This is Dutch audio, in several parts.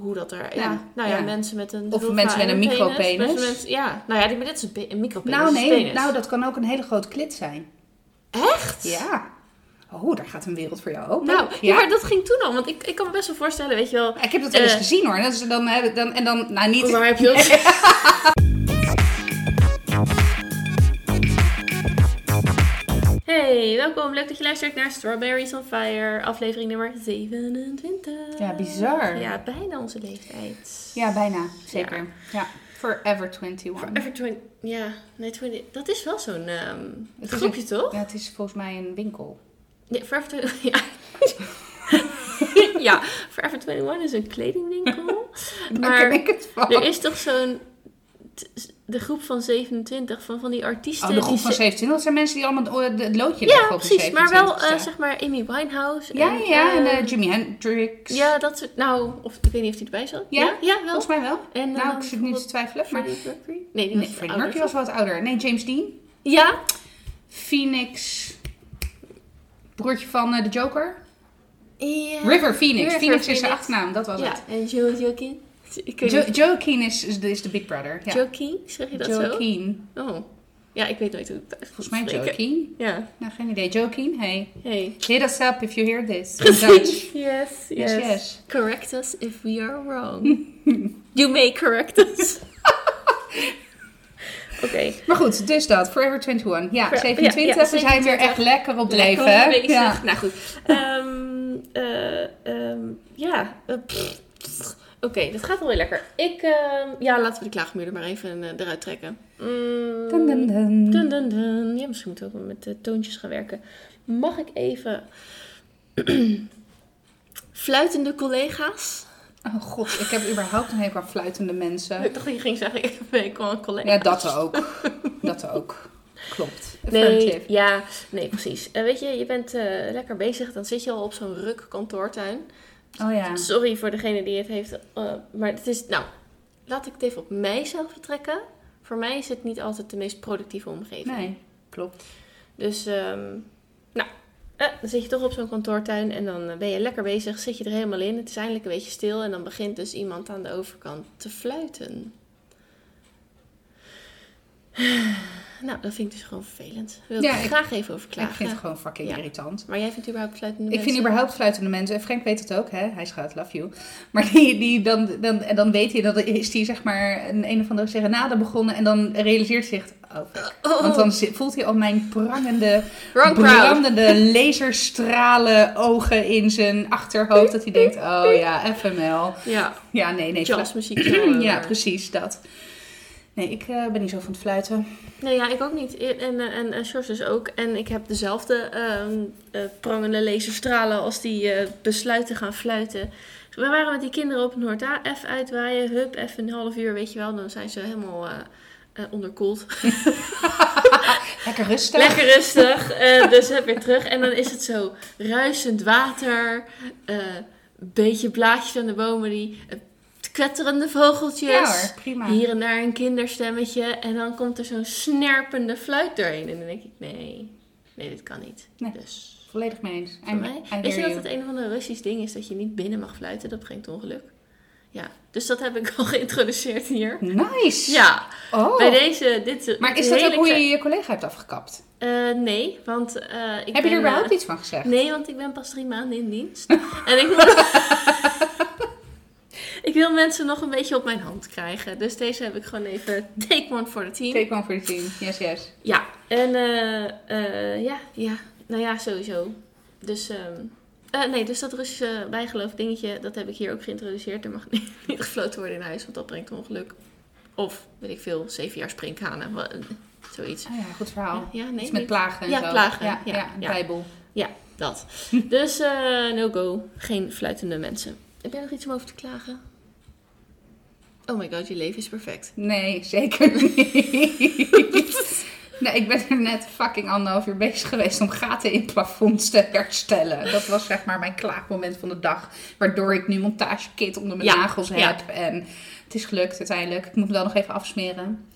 hoe dat er... Ja, Ja, nou ja, ja. mensen met een Of mensen met en een micropenis. mensen met- ja, nou ja, dit is een, pe- een micropenis. Nou nee, penis. nou dat kan ook een hele grote klit zijn. Echt? Ja. Oh, daar gaat een wereld voor jou open. Nou, ja. ja. maar dat ging toen al. Want ik, ik kan me best wel voorstellen, weet je wel... Ik heb dat wel eens Eh. gezien hoor. Dat is dan, dan, en dan, nou niet... Waar heb je dat? Hey, welkom. Leuk dat je luistert naar Strawberries on Fire, aflevering nummer 27. Ja, bizar. Ja, bijna onze leeftijd. Ja, bijna. Zeker. Ja. Forever 21. Forever 20, ja, nee, 20, dat is wel zo'n is groepje, toch? Ja, het is volgens mij een winkel. Nee, Forever 20, ja. ja, Forever 21 is een kledingwinkel. Maar er is toch zo'n, de groep van 27, van, van die artiesten. Oh, de groep die van ze- 27. Dat zijn mensen die allemaal het loodje Ja, op de precies. Maar wel, 27ste. eh, zeg maar, Amy Winehouse. Ja, en, ja. En eh, Jimi Hendrix. ja, dat soort, nou, of ik weet niet of die erbij zat. Ja? Ja, ja wel. Volgens mij wel. En, nou, ik zit niet te twijfelen. Maar... Freddie Mercury? Nee, die Nee, was Freddie Mercury was wat ouder. Nee, James Dean. Ja, Phoenix. Broertje van eh, de Joker. Ja. River Phoenix. River Phoenix is zijn achternaam. Dat was Ja, het. en Joe Joaquin. Ik weet Jo niet. Joaquin is, is, de, is de Big Brother. Ja. Joaquin, zeg je dat zo? Joaquin. Oh. Ja, ik weet nooit hoe ik het uit Volgens mij. Joaquin. Ja. Nou, geen idee. Joaquin, hey. Hey. Hit us up if you hear this. In Dutch. Yes, Yes, yes, yes. Correct us if we are wrong. you may correct us. Oké. Maar goed, dus dat. Forever 21. Ja, Ver- 27. ja, ja, we zijn weer 27. echt lekker op leven. Ja. Nou goed. Ehm, eh, ehm, ja. eh, pff, pff. Oké, dat gaat wel weer lekker. Ik, ehm, ja, laten we de klaagmuur er maar even eh, eruit trekken. Mm, Dun, dun, dun. Dun, dun, dun. Ja, misschien moeten we ook wel met de toontjes gaan werken. Mag ik even... Fluitende collega's? Oh god, ik heb überhaupt een hekel aan fluitende mensen. Ik dacht dat je ging zeggen, ik heb een wel een collega. Ja, dat ook. Dat ook. Klopt. Nee, ja, nee, precies. Eh, weet je, je bent eh, lekker bezig, dan zit je al op zo'n ruk kantoortuin. Oh ja. Sorry voor degene die het heeft, eh, maar het is, nou, laat ik het even op mijzelf betrekken. Voor mij is het niet altijd de meest productieve omgeving. Nee, klopt. Dus, ehm, nou, eh, dan zit je toch op zo'n kantoortuin en dan eh, ben je lekker bezig, zit je er helemaal in. Het is eindelijk een beetje stil en dan begint dus iemand aan de overkant te fluiten. Nou, dat vind ik dus gewoon vervelend. Daar wil ik Ja, ik- graag even over Ik klagen. vind het gewoon fucking Ja. irritant. Maar jij vindt überhaupt fluitende Ik mensen? vind überhaupt fluitende mensen, en Frank weet het ook, hè? hij schat, love you. Maar die, die dan, dan, en dan weet hij, dat is die zeg maar een, een of andere serenade begonnen en dan realiseert hij zich, oh. Oh, Want dan voelt hij al mijn prangende, brandende laserstralen ogen in zijn achterhoofd. Dat hij denkt, oh ja, FML. Ja, Ja, nee, nee. jazzmuziek. Ja, precies, dat. Nee, ik eh, ben niet zo van het fluiten. Nee, ja, ik ook niet. En, eh, en, en Sjors dus ook. En ik heb dezelfde ehm, eh, prangende laserstralen als die besluiten gaan fluiten. We waren met die kinderen op Noord-A. Even uitwaaien. Hup, even een half uur, weet je wel. Dan zijn ze helemaal onderkoeld. Lekker rustig. Lekker rustig. dus heb weer terug. En dan is het zo ruisend water. Een beetje blaadjes aan de bomen. Die kwetterende vogeltjes. Ja hoor, prima. Hier en daar een kinderstemmetje. En dan komt er zo'n snerpende fluit doorheen. En dan denk ik, nee, nee, dit kan niet. Nee. Dus Volledig mee eens. voor mij. Weet je dat het een of andere Russisch ding is dat je niet binnen mag fluiten? Dat brengt ongeluk. Ja, dus dat heb ik al geïntroduceerd hier. Nice. Ja, Oh. bij deze, dit Maar is dat ook hoe je je collega hebt afgekapt? Eh, nee, want eh ik Heb je er überhaupt eh, iets van gezegd? Nee, want ik ben pas drie maanden in dienst. en ik. ik wil mensen nog een beetje op mijn hand krijgen. Dus deze heb ik gewoon even take one for the team. Take one for the team. Yes, yes. Ja, en eh, eh, ja, ja, nou ja, sowieso. Dus, eh, nee, dus dat Russische bijgeloof dingetje, dat heb ik hier ook geïntroduceerd. Er mag niet, niet gefloten worden in huis, want dat brengt ongeluk. Of, weet ik veel, zeven jaar sprinkhanen, wa- zoiets. Oh ja, goed verhaal. Ja, nee, Iets met plagen en Ja, zo. plagen, Ja, ja, ja, ja. Bijbel. dat. Dus, eh, no go. Geen fluitende mensen. Heb jij nog iets om over te klagen? Oh my god, je leven is perfect. Nee, zeker niet. Nee, ik ben er net fucking anderhalf uur bezig geweest om gaten in plafonds te herstellen. Dat was zeg maar mijn klaagmoment van de dag. Waardoor ik nu montagekit onder mijn Ja, nagels ja. heb. En het is gelukt uiteindelijk. Ik moet me wel nog even afsmeren.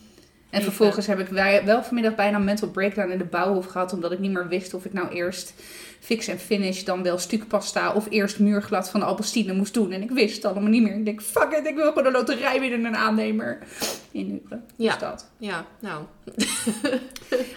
En vervolgens heb ik wel vanmiddag bijna een mental breakdown in de bouwhof gehad. Omdat ik niet meer wist of ik nou eerst fix en finish dan wel stukpasta of eerst muurglad van Albastine moest doen. En ik wist het allemaal niet meer. Ik denk, fuck it, ik wil gewoon een loterij winnen een aannemer. In Uren. Ja. Dus dat. Ja, nou.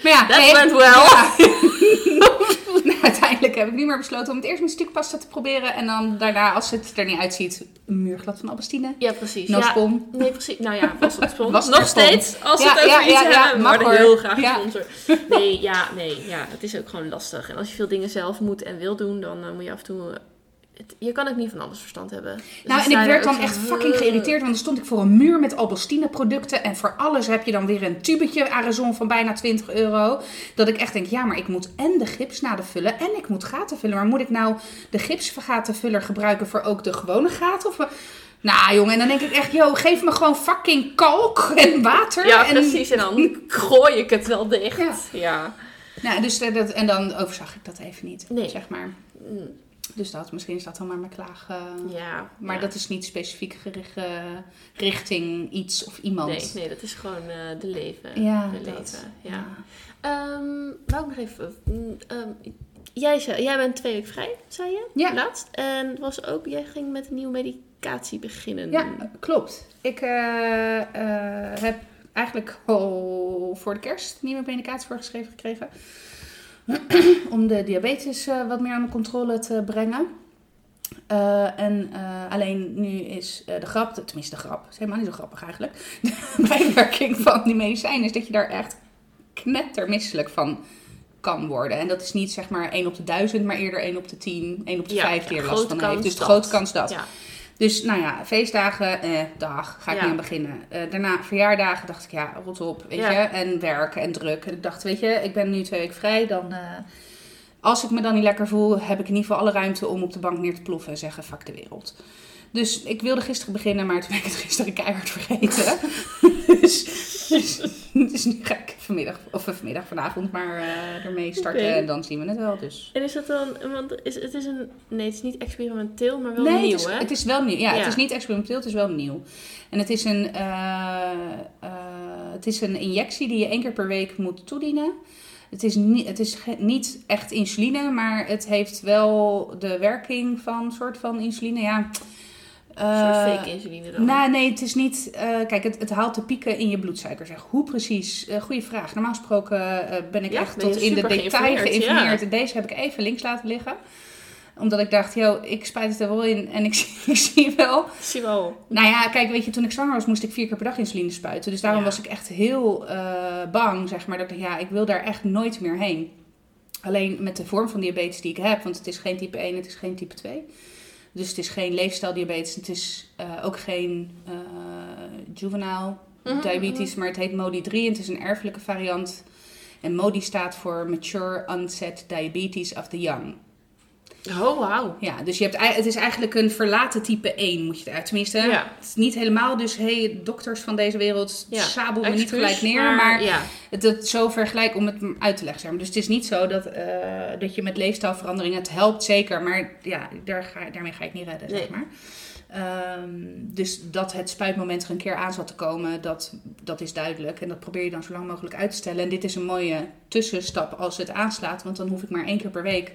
Maar ja, That nee, went ja. Nou, uiteindelijk heb ik nu maar besloten om het eerst met stukpasta te proberen. En dan daarna, als het er niet uitziet, een muurglad van Albastine. Ja, precies. Ja. Nee, precies. Nou ja, was het spon. Nog spon. steeds. Als Ja, het over iets ja, ja, hebben. Mag hoor. heel graag Ja. gesponsord. Nee, ja, nee, ja. Het is ook gewoon lastig. En als je veel dingen zelf moet en wil doen, dan eh, moet je af en toe... het- je kan ook niet van alles verstand hebben. Dus Nou, en ik werd dan echt fucking geïrriteerd, want dan stond ik voor een muur met Albastine producten. En voor alles heb je dan weer een tubetje Arizon van bijna 20 euro. Dat ik echt denk, ja, maar ik moet en de gipsnaden vullen en ik moet gaten vullen. Maar moet ik nou de gipsgatenvuller gebruiken voor ook de gewone gaten? Of... Nou jongen, en dan denk ik echt, yo, geef me gewoon fucking kalk en water. Ja, en... precies. En dan gooi ik het wel dicht. Ja. ja. Nou, dus dat, dat- en dan overzag ik dat even niet, Nee. zeg maar. Dus dat, misschien is dat dan maar mijn klaag. eh, Ja. Maar ja. dat is niet specifiek gericht eh, richting iets of iemand. Nee, nee, dat is gewoon eh, de leven. Ja, de dat. leven. Ja. Ehm, wou ik nog even... mm, ehm, jij, bent twee weken vrij, zei je? Ja. Laatst. En was ook... Jij ging met een nieuwe medicatie beginnen. Ja, klopt. Ik heb eigenlijk al voor de kerst nieuwe medicatie voorgeschreven gekregen. Om de diabetes eh, wat meer onder controle te brengen. Eh, en eh, alleen nu is de grap, tenminste de grap, het is helemaal niet zo grappig eigenlijk. De bijwerking van die medicijn is dat je daar echt knettermisselijk van kan worden. En dat is niet zeg maar 1 op de 1000, maar eerder 1 op de 10, 1 op de Ja, 5 die er last van heeft. Dus de grote kans dat. Ja. Dus nou ja, feestdagen, eh, dag, ga ik Ja. niet aan beginnen. Eh, daarna verjaardagen dacht ik, ja, rot op, weet Ja. je. En werk en druk. En ik dacht, weet je, ik ben nu twee weken vrij. Dan, eh, als ik me dan niet lekker voel, heb ik in ieder geval alle ruimte om op de bank neer te ploffen en zeggen, fuck de wereld. Dus ik wilde gisteren beginnen, maar toen ben ik het gisteren keihard vergeten. dus, dus, dus nu ga ik vanmiddag, of vanmiddag, vanavond maar eh, ermee starten. En dan zien we het wel, dus... En is dat dan... Want is, het is een... Nee, het is niet experimenteel, maar wel nee, nieuw, het is, hè? het is wel nieuw. Ja, Ja. het is niet experimenteel, het is wel nieuw. En het is, een, eh, eh, het is een injectie die je één keer per week moet toedienen. Het is, niet, het is niet echt insuline, maar het heeft wel de werking van een soort van insuline. Ja. Een soort Eh, fake insuline dan. nou, nee, het is niet. eh, kijk, het, het haalt de pieken in je bloedsuiker. Zeg. Hoe precies? Eh goeie vraag. Normaal gesproken ben ik Ja, echt ben tot in de detail geïnformeerd, ja. Deze heb ik even links laten liggen. Omdat ik dacht, joh, ik spuit het er wel in en ik, zie- ik zie wel. Zie wel. Nou ja, kijk, weet je, toen ik zwanger was, moest ik vier keer per dag insuline spuiten. Dus daarom Ja. was ik echt heel bang, zeg maar. Dat ik ja, ik wil daar echt nooit meer heen. Alleen met de vorm van diabetes die ik heb, want het is geen type 1, het is geen type 2. Dus het is geen leefstijldiabetes, het is eh, ook geen eh juvenile Mhm, diabetes, maar het heet MODI-3 en het is een erfelijke variant. En MODI staat voor Mature Onset Diabetes of the Young. Oh, wauw. Ja, dus je hebt, het is eigenlijk een verlaten type 1, moet je het uit. Tenminste, Ja. het is niet helemaal. Dus hey, dokters van deze wereld, Ja, sabel me niet gelijk neer. Maar, ja. het, het zo vergelijk om het uit te leggen. zeg maar. Dus het is niet zo dat, eh, dat je met leefstijlveranderingen, het helpt zeker. Maar ja, daar ga, daarmee ga het niet redden, zeg maar. Ehm, dus dat het spuitmoment er een keer aan zat te komen, dat, dat is duidelijk. En dat probeer je dan zo lang mogelijk uit te stellen. En dit is een mooie tussenstap als het aanslaat. Want dan hoef ik maar één keer per week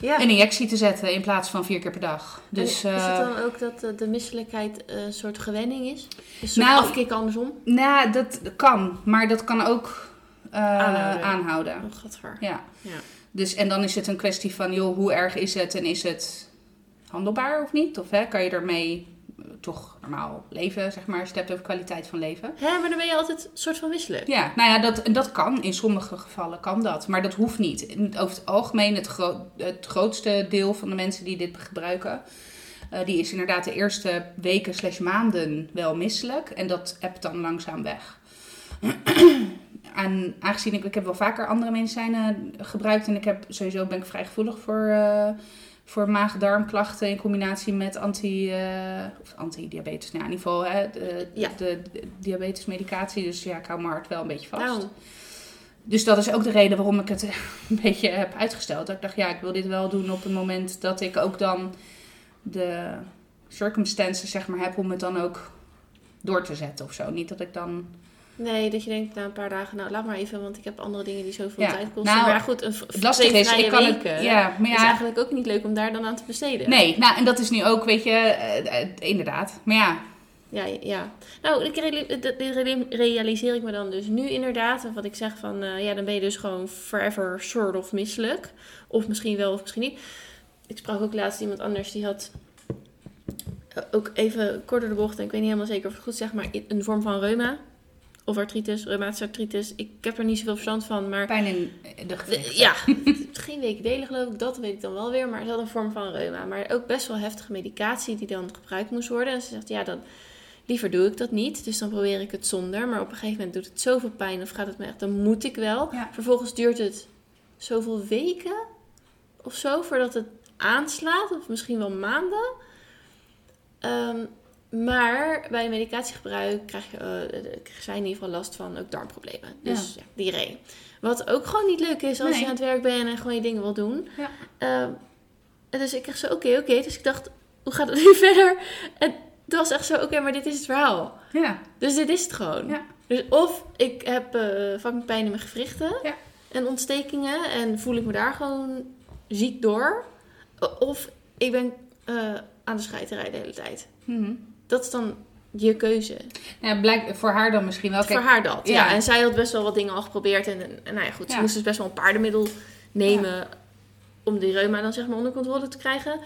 ja. een injectie te zetten in plaats van vier keer per dag. En Dus is eh, het dan ook dat eh, de misselijkheid eh, een soort gewenning is? Een soort Nou, afkick andersom? nou, dat kan. Maar dat kan ook eh, Aanhouden. aanhouden. Oh. Ja. Ja. Dus, en dan is het een kwestie van, joh, hoe erg is het en is het handelbaar of niet? Of hè, kan je ermee eh, toch normaal leven, zeg maar, als je het hebt over kwaliteit van leven? Hè, maar dan ben je altijd een soort van misselijk. Ja, nou ja, dat, en dat kan. In sommige gevallen kan dat. Maar dat hoeft niet. Over het algemeen, het, gro- het grootste deel van de mensen die dit gebruiken... eh, die is inderdaad de eerste weken slash maanden wel misselijk. En dat hebt dan langzaam weg. en aangezien ik, ik heb wel vaker andere medicijnen gebruikt... en ik heb sowieso ben ik vrij gevoelig voor... eh, voor maag-darmklachten in combinatie met anti, eh, of anti-diabetes. Nou, in ieder geval hè, de, Ja. de, de diabetesmedicatie. Dus ja, ik hou mijn hart wel een beetje vast. Nou, Dus dat is ook de reden waarom ik het een beetje heb uitgesteld. Dat ik dacht, ja, ik wil dit wel doen op het moment dat ik ook dan de circumstances zeg maar heb om het dan ook door te zetten of zo. Niet dat ik dan Nee, dat je denkt na een paar dagen, nou laat maar even, want ik heb andere dingen die zoveel Ja. tijd kosten. Nou, maar goed, een Het twee is, ik kan het... Ja, maar is ja... eigenlijk ook niet leuk om daar dan aan te besteden. Nee, nou, en dat is nu ook, weet je, eh, eh, inderdaad. Maar ja, Ja, ja. Nou, ik realiseer ik me dan dus nu inderdaad. Wat ik zeg van, eh, ja, dan ben je dus gewoon forever soort of misselijk. Of misschien wel, of misschien niet. Ik sprak ook laatst iemand anders, die had ook even kort door de bocht. En ik weet niet helemaal zeker of ik het goed zeg, maar een vorm van reuma. Of artritis, reumatische artritis. Ik heb er niet zoveel verstand van, maar... pijn in de gewrichten. ja, geen weekdelen geloof ik, dat weet ik dan wel weer. Maar ze had een vorm van reuma. Maar ook best wel heftige medicatie die dan gebruikt moest worden. En ze zegt, ja, dan liever doe ik dat niet. Dus dan probeer ik het zonder. Maar op een gegeven moment doet het zoveel pijn of gaat het me echt, dan moet ik wel. Ja. Vervolgens duurt het zoveel weken of zo voordat het aanslaat. Of misschien wel maanden. Ehm, maar bij medicatiegebruik krijg je, eh, krijgen zij in ieder geval last van ook darmproblemen. Dus ja, diarree. Wat ook gewoon niet leuk is als Nee. je aan het werk bent en gewoon je dingen wil doen. Ja. Ehm, en dus ik echt zo, oké, oké. Dus ik dacht, hoe gaat het nu verder? En het was echt zo, oké, maar dit is het verhaal. Ja, Dus dit is het gewoon. Ja. Dus of ik heb eh fucking pijn in mijn gewrichten Ja. en ontstekingen en voel ik me daar gewoon ziek door. Of ik ben eh, aan de scheiterij de hele tijd. Mhm. Dat is dan je keuze. ja blijk, voor haar dan misschien wel. Kijk, Voor haar dat. Ja. ja. En zij had best wel wat dingen al geprobeerd. En, en, en nou ja, goed, ze moest dus best wel een paardenmiddel nemen om die reuma dan zeg maar onder controle te krijgen.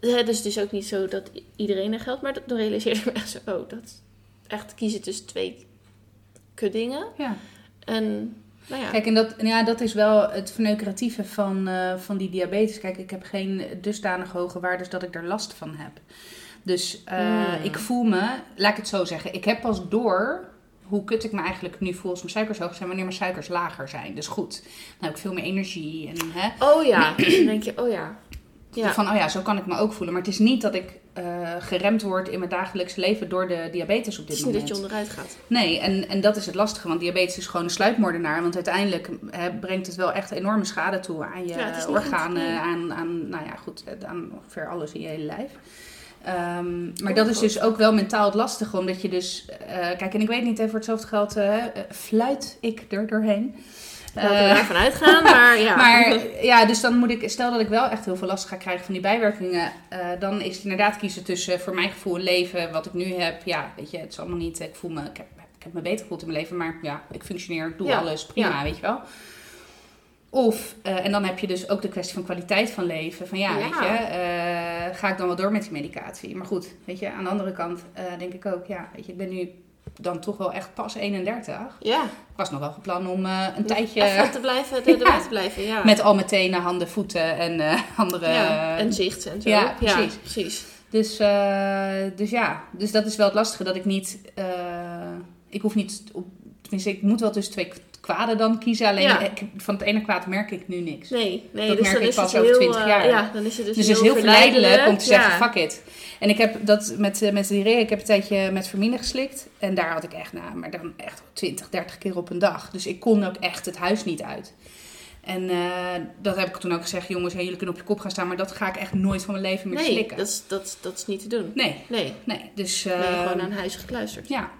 Eh, Het is dus ook niet zo dat iedereen er geldt. Maar dan realiseerde ik me echt zo, oh, dat echt kiezen tussen twee kuddingen. ja. En nou ja, Kijk, en dat, ja, dat is wel het verneukeratieve van, eh, van die diabetes. Kijk, ik heb geen dusdanig hoge waardes dat ik er last van heb. Dus eh, Hmm. ik voel me, laat ik het zo zeggen, ik heb pas door hoe kut ik me eigenlijk nu voel als mijn suikers hoog zijn, wanneer mijn suikers lager zijn. Dus goed, dan heb ik veel meer energie. En, hè, oh ja, dan denk je, oh ja. Ja, Van, oh ja, zo kan ik me ook voelen. Maar het is niet dat ik eh, geremd word in mijn dagelijks leven door de diabetes op het dit is niet moment. dat je onderuit gaat. Nee, en, en dat is het lastige, want diabetes is gewoon een sluipmoordenaar. Want uiteindelijk hè, brengt het wel echt enorme schade toe aan je Ja, het organen, aan, aan, nou ja, goed, aan ongeveer alles in je hele lijf. Ehm, maar dat is dus ook wel mentaal het lastige, omdat je dus, eh, kijk, en ik weet niet, hè, voor hetzelfde geld eh, eh, fluit ik er doorheen. Laten we daarvan uitgaan, maar ja. maar ja, dus dan moet ik, stel dat ik wel echt heel veel last ga krijgen van die bijwerkingen, dan is het inderdaad kiezen tussen voor mijn gevoel een leven wat ik nu heb. Ja, weet je, het is allemaal niet, ik voel me, ik heb, ik heb me beter gevoeld in mijn leven, maar ja, ik functioneer, ik doe Ja, alles prima, ja. weet je wel. Of, eh, en dan heb je dus ook de kwestie van kwaliteit van leven. Van ja, Ja. weet je, eh, ga ik dan wel door met die medicatie? Maar goed, weet je, aan de andere kant eh, denk ik ook, ja, weet je, ik ben nu dan toch wel echt pas 31. ja, Ik was nog wel plan om een tijdje... even te blijven, de, te blijven, ja. Met al mijn tenen, handen, voeten en andere. ja, en zicht en zo. ja, precies. precies. Dus, dus ja, dus dat is wel het lastige dat ik niet. ik hoef niet. Op, tenminste, ik moet wel tussen twee kwaden dan kiezen. Alleen Ja. van het ene kwaad merk ik nu niks. Nee, nee Dat dus merk ik pas over heel, 20 eh, jaar. ja, dan is het dus, Dus het is heel verleidelijk om te zeggen: ja. fuck it. En ik heb dat met, eh, met diarree, ik heb een tijdje met vermine geslikt. En daar had ik echt, nou, maar dan echt 20, 30 keer op een dag. Dus ik kon ook echt het huis niet uit. En eh, dat heb ik toen ook gezegd: jongens, hey, jullie kunnen op je kop gaan staan, maar dat ga ik echt nooit van mijn leven meer Nee, slikken. dat is, dat, dat is niet te doen. Nee, Nee, nee. Dus, gewoon aan huis gekluisterd. ja.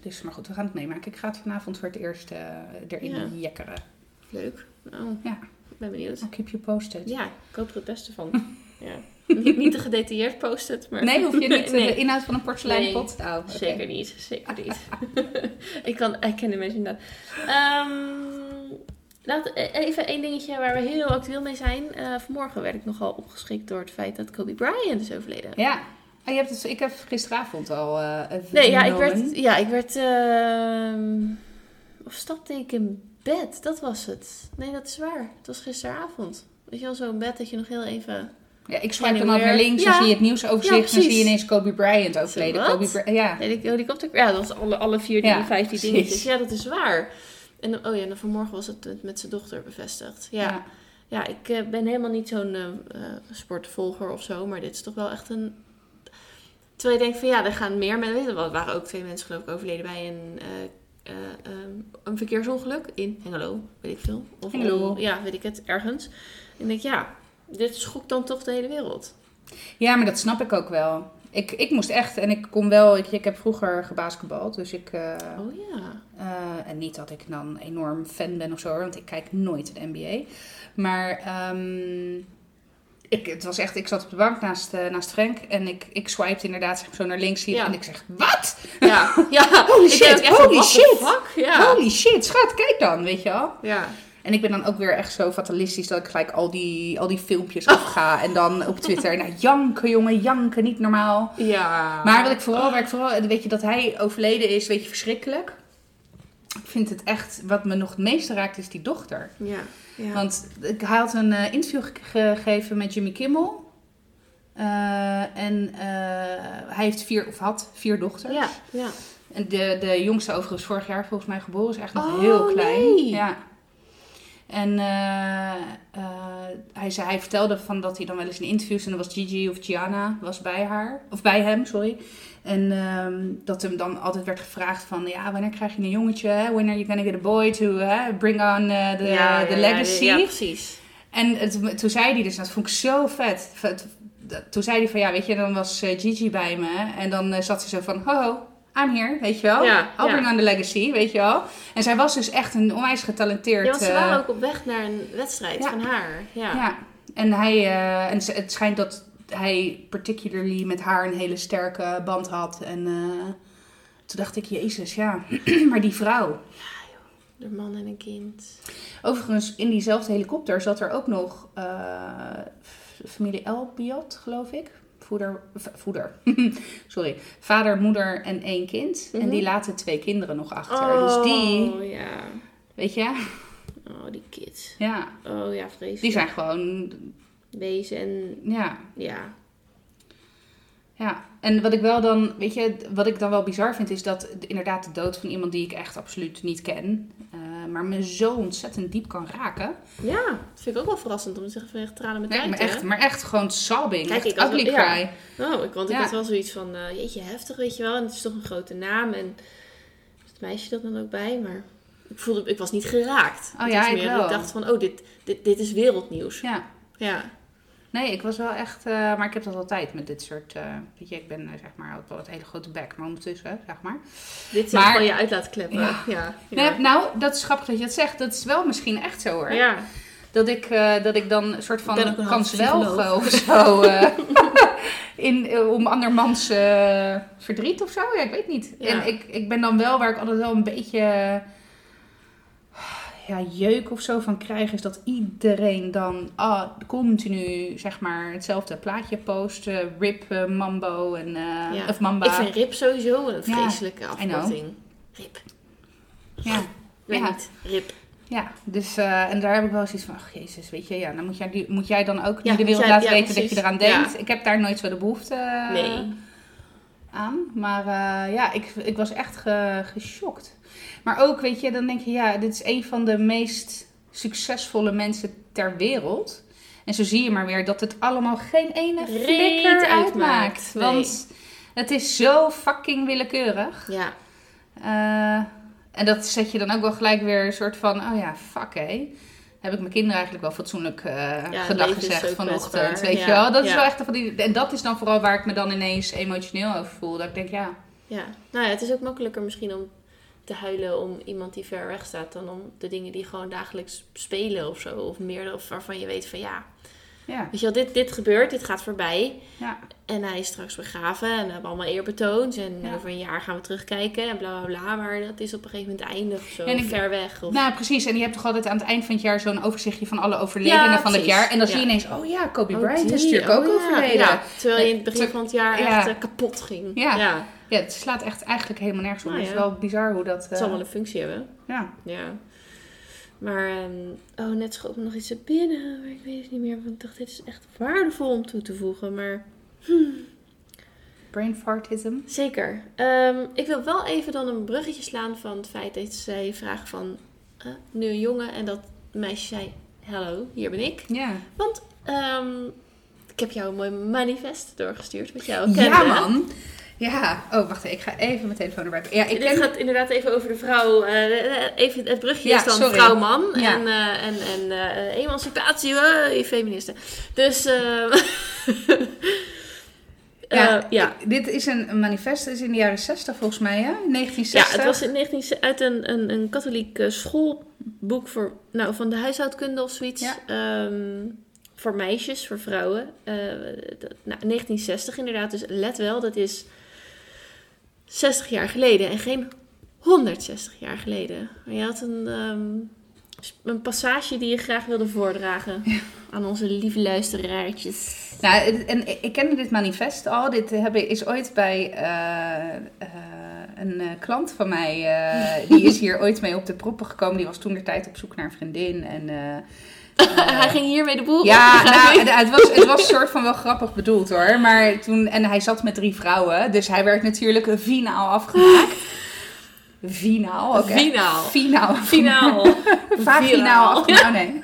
Dus, maar goed, we gaan het meemaken. Ik ga het vanavond voor het eerst eh, erin Ja. jekkeren. Leuk. Nou, Ja. ik ben benieuwd. I'll keep you posted. Ja, ik hoop er het beste van. ja. Niet, niet te gedetailleerd posten het, maar... Nee, hoef je niet Nee, de inhoud van een porseleinpot? Nee, Oh, oké. Zeker niet, zeker niet. ik, kan, ik ken de mensen inderdaad. Ehm, laat, eh, even één dingetje waar we heel actueel mee zijn. Eh, vanmorgen werd ik nogal opgeschrikt door het feit dat Kobe Bryant is overleden. Ja. Ah, je hebt het, ik heb gisteravond al eh Nee, ja, ik werd... Ja, ik werd ehm, of stapte ik in bed? Dat was het. Nee, dat is waar. Het was gisteravond. Weet je wel, zo'n bed dat je nog heel even... Ja, ik swipe dan altijd naar links, dan Ja. zie je het nieuwsoverzicht, Ja, dan zie je ineens Kobe Bryant overleden. Kobe ja. Heli- Helikopter? Ja, dat was alle, alle vier die Ja, vijf die dingetjes. Ja, dat is waar. En dan- oh ja, en dan vanmorgen was het met- zijn dochter bevestigd. Ja, ja. Ik eh, ben helemaal niet zo'n eh, sportvolger of zo, maar dit is toch wel echt een... Terwijl je denkt van ja, er gaan meer mensen... Er waren ook twee mensen geloof ik overleden bij een, eh, eh, ehm, een verkeersongeluk in Hengelo, weet ik veel. Of Hengelo. ja, weet ik het, ergens. En ik denk ja, dit schokt dan toch de hele wereld. ja, maar dat snap ik ook wel. Ik, ik moest echt, en ik kon wel, ik, ik heb vroeger gebasketbald, dus ik, eh, Oh ja. en niet dat ik dan enorm fan ben of zo, want ik kijk nooit de NBA. Maar ehm, ik, het was echt, ik zat op de bank naast, eh, naast Frank en ik, ik swipte inderdaad zeg zo naar links hier Ja. en ik zeg, wat? Ja, ja. Holy shit, holy shit. Ja. Holy shit, schat, kijk dan, weet je wel. Ja. En ik ben dan ook weer echt zo fatalistisch dat ik gelijk al die, al die filmpjes afga. En dan op Twitter, nou janken jongen, janken, niet normaal. Ja. Maar wat ik vooral, waar ik vooral, weet je, dat hij overleden is, weet je, verschrikkelijk. Ik vind het echt, wat me nog het meeste raakt, is die dochter. Ja. ja. Want ik, hij had een eh, interview ge- gegeven met Jimmy Kimmel. Eh, en eh, hij heeft vier, of had vier dochters. ja. Ja. En de, de jongste overigens vorig jaar volgens mij geboren. Is echt nog Oh, heel klein. nee. Ja. En hij, zei, hij vertelde van dat hij dan wel eens in interviews... en dan was Gigi of Gianna was bij haar. Of bij hem, sorry. En ehm, dat hem dan altijd werd gevraagd van... Ja, wanneer krijg je een jongetje? hè? When are you gonna get a boy to bring on eh, the, ja, the ja, legacy? Ja, precies. En het, toen zei hij dus, dat vond ik zo vet. Toen zei hij van, ja, weet je, dan was eh, Gigi bij me. En dan eh, zat ze zo van, ho, ho, I'm here, weet je wel. Ja, I'll bring on the legacy, weet je wel. En zij was dus echt een onwijs getalenteerd... Ja, want ze waren ook op weg naar een wedstrijd van haar. Ja. ja. En hij, en het schijnt dat hij particularly met haar een hele sterke band had. En eh, toen dacht ik, jezus, ja. maar die vrouw. De man en een kind. Overigens, in diezelfde helikopter zat er ook nog eh, familie Elbiot, geloof ik. Voeder, voeder. sorry. Vader, moeder en één kind. En Mhm. die laten twee kinderen nog achter. Dus die, Oh, ja. weet je, Oh, die kids. ja, Oh ja, vreselijk. die zijn gewoon, Wezen en... ja, Ja. Ja, en wat ik wel dan, weet je, wat ik dan wel bizar vind, is dat de- inderdaad de dood van iemand die ik echt absoluut niet ken, eh, maar me zo ontzettend diep kan raken. Ja, dat vind ik ook wel verrassend om te zeggen van echt tranen met Nee, tijd, maar, echt, maar echt gewoon sobbing, Kijk, echt ik wel- ja. Oh, ik, want ik Ja. had wel zoiets van, eh, jeetje, heftig, weet je wel. En het is toch een grote naam. En het meisje dat dan ook bij, maar ik voelde, ik was niet geraakt. Oh ja, ik meer wel. ik dacht van, oh, dit, dit, dit is wereldnieuws. Ja, Ja. Nee, ik was wel echt, eh, maar ik heb dat altijd met dit soort, eh, weet je, ik ben eh, zeg maar ook wel het hele grote bek, maar ondertussen, zeg maar. Dit zijn Maar- gewoon je uitlaatkleppen. Ja. Ja. Ja. Nee, nou, dat is grappig dat je het zegt, dat is wel misschien echt zo hoor. ja. Dat ik, eh, dat ik dan een soort van Ik ben ook een kan halve zwelgen psycholoog. of zo. eh, in, om andermans verdriet of zo. Ja, ik weet niet. Ja. En ik, ik ben dan wel waar ik altijd wel een beetje ja, jeuk of zo van krijg. Is dat iedereen dan ah, continu zeg maar hetzelfde plaatje post. rip, eh, mambo en, eh, Ja. of mamba. Ik vind rip sowieso een Ja, vreselijke afkorting. Rip. ja. Ik weet Ja. niet. Rip. Ja, dus eh, en daar heb ik wel zoiets van, ach jezus, weet je, ja, dan moet jij, die- moet jij dan ook Ja, niet de wereld laten ja, weten dat je eraan Ja. denkt. Ik heb daar nooit zo de behoefte eh, Nee. Aan. Maar eh, ja, ik, ik was echt ge, geschokt. Maar ook, weet je, dan denk je, ja, dit is een van de meest succesvolle mensen ter wereld. En zo zie je maar weer dat het allemaal geen ene flikker uitmaakt. uitmaakt. Nee. Want het is zo fucking willekeurig. Ja. Eh, en dat zet je dan ook wel gelijk weer een soort van, oh ja, fuck hé. Heb ik mijn kinderen eigenlijk wel fatsoenlijk Ja, gedag gezegd vanochtend, weet Ja, je wel. Dat is wel echt van die, en dat is dan vooral waar ik me dan ineens emotioneel over voel. Dat ik denk, ja, Ja, nou ja, het is ook makkelijker misschien om te huilen om iemand die ver weg staat dan om de dingen die gewoon dagelijks spelen of zo. Of meer of waarvan je weet van ja, ja, weet je wel, dit, dit gebeurt, dit gaat voorbij. ja. En hij is straks begraven en we hebben allemaal eerbetoond. En Ja. over een jaar gaan we terugkijken en bla bla bla. Maar dat is op een gegeven moment eindig of zo, En ik- ver weg. Of... Nou, precies. En je hebt toch altijd aan het eind van het jaar zo'n overzichtje van alle overledenen van het jaar. En dan zie je ineens, oh ja, Kobe Oh, Bryant is natuurlijk ook oh ja, overleden. terwijl je in het begin van het jaar ja. echt eh, kapot ging. Ja. ja. Ja, het slaat echt eigenlijk helemaal nergens op. Nou Het is wel bizar hoe dat... Het eh, zal wel een functie hebben. ja. Ja. Maar, ehm, oh, net schoot me nog iets te binnen. Maar ik weet het niet meer. Want ik dacht, dit is echt waardevol om toe te voegen. Maar Brain fartism. zeker. Ehm, ik wil wel even dan een bruggetje slaan van het feit dat zij vragen van... eh, nu een jongen en dat meisje zei... Hallo, hier ben ik. Ja. Want ehm, ik heb jou een mooi manifest doorgestuurd. Wat jou Ja, man. Ja. Oh, wacht even. Ik ga even mijn telefoon erbij. Ja, ik Dit ken... gaat inderdaad even over de vrouw. eh, eh, even, het brugje Ja, is dan vrouw-man. Ja. En, eh, en, en eh, emancipatie, uh, feministen. Dus eh, Ja, ja. Dit is een, manifest, dat is in de jaren 60 volgens mij, hè? Ja, 1960. het was in 19, uit een, een, een katholiek eh, schoolboek voor, nou, van de huishoudkunde of zoiets. Ja. Ehm, voor meisjes, voor vrouwen. Eh, dat- nou, 1960 inderdaad. Dus let wel, dat is 60 jaar geleden en geen 160 jaar geleden. Maar je had een, ehm, een passage die je graag wilde voordragen aan onze lieve luisteraartjes. Nou, en ik- kende dit manifest al. Dit heb ik, is ooit bij eh, eh, een eh, klant van mij. eh, die is hier ooit mee op de proppen gekomen. Die was toen de tijd op zoek naar een vriendin. En, eh, Hij ging hiermee de boel ja, nou, het, was, het was een soort van wel grappig bedoeld hoor. Maar toen, en hij zat met drie vrouwen. Dus hij werd natuurlijk finaal afgemaakt. Finaal, oké. Finaal. Finaal. Finaal. Vaginaal nee.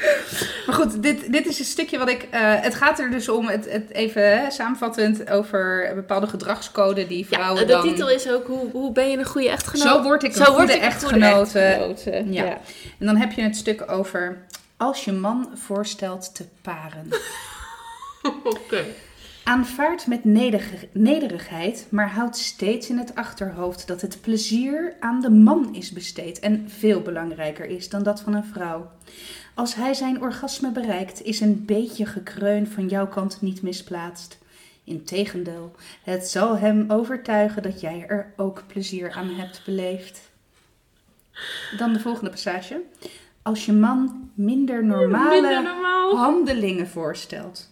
Maar goed, dit, dit is een stukje wat ik. eh, het gaat er dus om, het, het even hè, samenvattend, over bepaalde gedragscode die Ja, vrouwen de dan. titel is ook hoe, hoe ben je een goede echtgenoot? Zo word ik een Zo goede echtgenote. echtgenote. Ja. Ja. En dan heb je het stuk over. Als je man voorstelt te paren. Oké. Aanvaard met nederig- nederigheid, maar houd steeds in het achterhoofd dat het plezier aan de man is besteed en veel belangrijker is dan dat van een vrouw. Als hij zijn orgasme bereikt, is een beetje gekreun van jouw kant niet misplaatst. Integendeel, het zal hem overtuigen dat jij er ook plezier aan hebt beleefd. Dan de volgende passage. Als je man minder normale Minder normaal. handelingen voorstelt.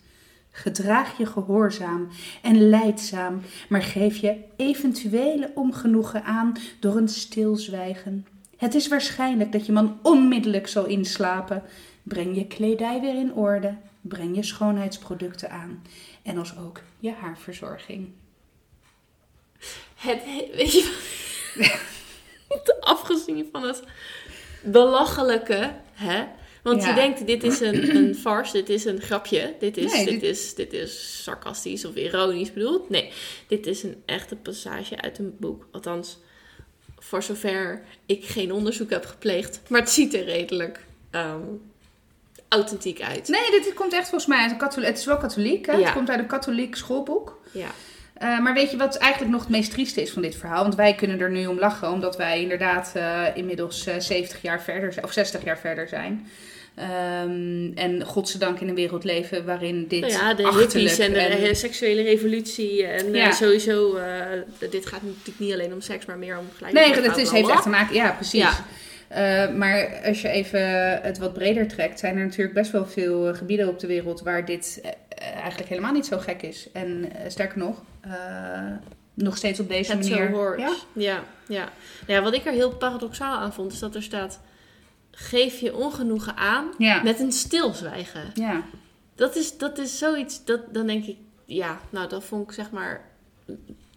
Gedraag je gehoorzaam en leidzaam, maar geef je eventuele ongenoegen aan door een stilzwijgen. Het is waarschijnlijk dat je man onmiddellijk zal inslapen. Breng je kledij weer in orde, breng je schoonheidsproducten aan en als ook je haarverzorging. Het, weet je? Afgezien van het belachelijke, hè? Want Ja. je denkt, dit is een, een farce, dit is een grapje, dit is, Nee, dit, dit- is, dit is sarcastisch of ironisch bedoeld. Nee, dit is een echte passage uit een boek. Althans, voor zover ik geen onderzoek heb gepleegd. Maar het ziet er redelijk ehm, authentiek uit. Nee, dit komt echt volgens mij uit een katholiek. Het is wel katholiek, hè? Ja. Het komt uit een katholiek schoolboek. Ja. Eh, maar weet je wat eigenlijk nog het meest trieste is van dit verhaal? Want wij kunnen er nu om lachen, omdat wij inderdaad eh, inmiddels eh, 70 jaar verder of 60 jaar verder zijn. Ehm, en godzijdank in een wereld leven waarin dit Nou ja, de hippies en de en- seksuele revolutie. En eh, sowieso, eh, dit gaat natuurlijk niet alleen om seks, maar meer om gelijk. Nee, dat is, heeft echt te maken. Ja, precies. Ja. Eh, maar als je even het wat breder trekt, zijn er natuurlijk best wel veel gebieden op de wereld waar dit eigenlijk helemaal niet zo gek is. En sterker nog, nog steeds op deze Het zo manier. hoort. Ja? Ja, ja. Nou ja, wat ik er heel paradoxaal aan vond, is dat er staat: geef je ongenoegen aan Ja. met een stilzwijgen. ja. Dat is, dat is zoiets, dat, dan denk ik, ja, nou, dat vond ik zeg maar,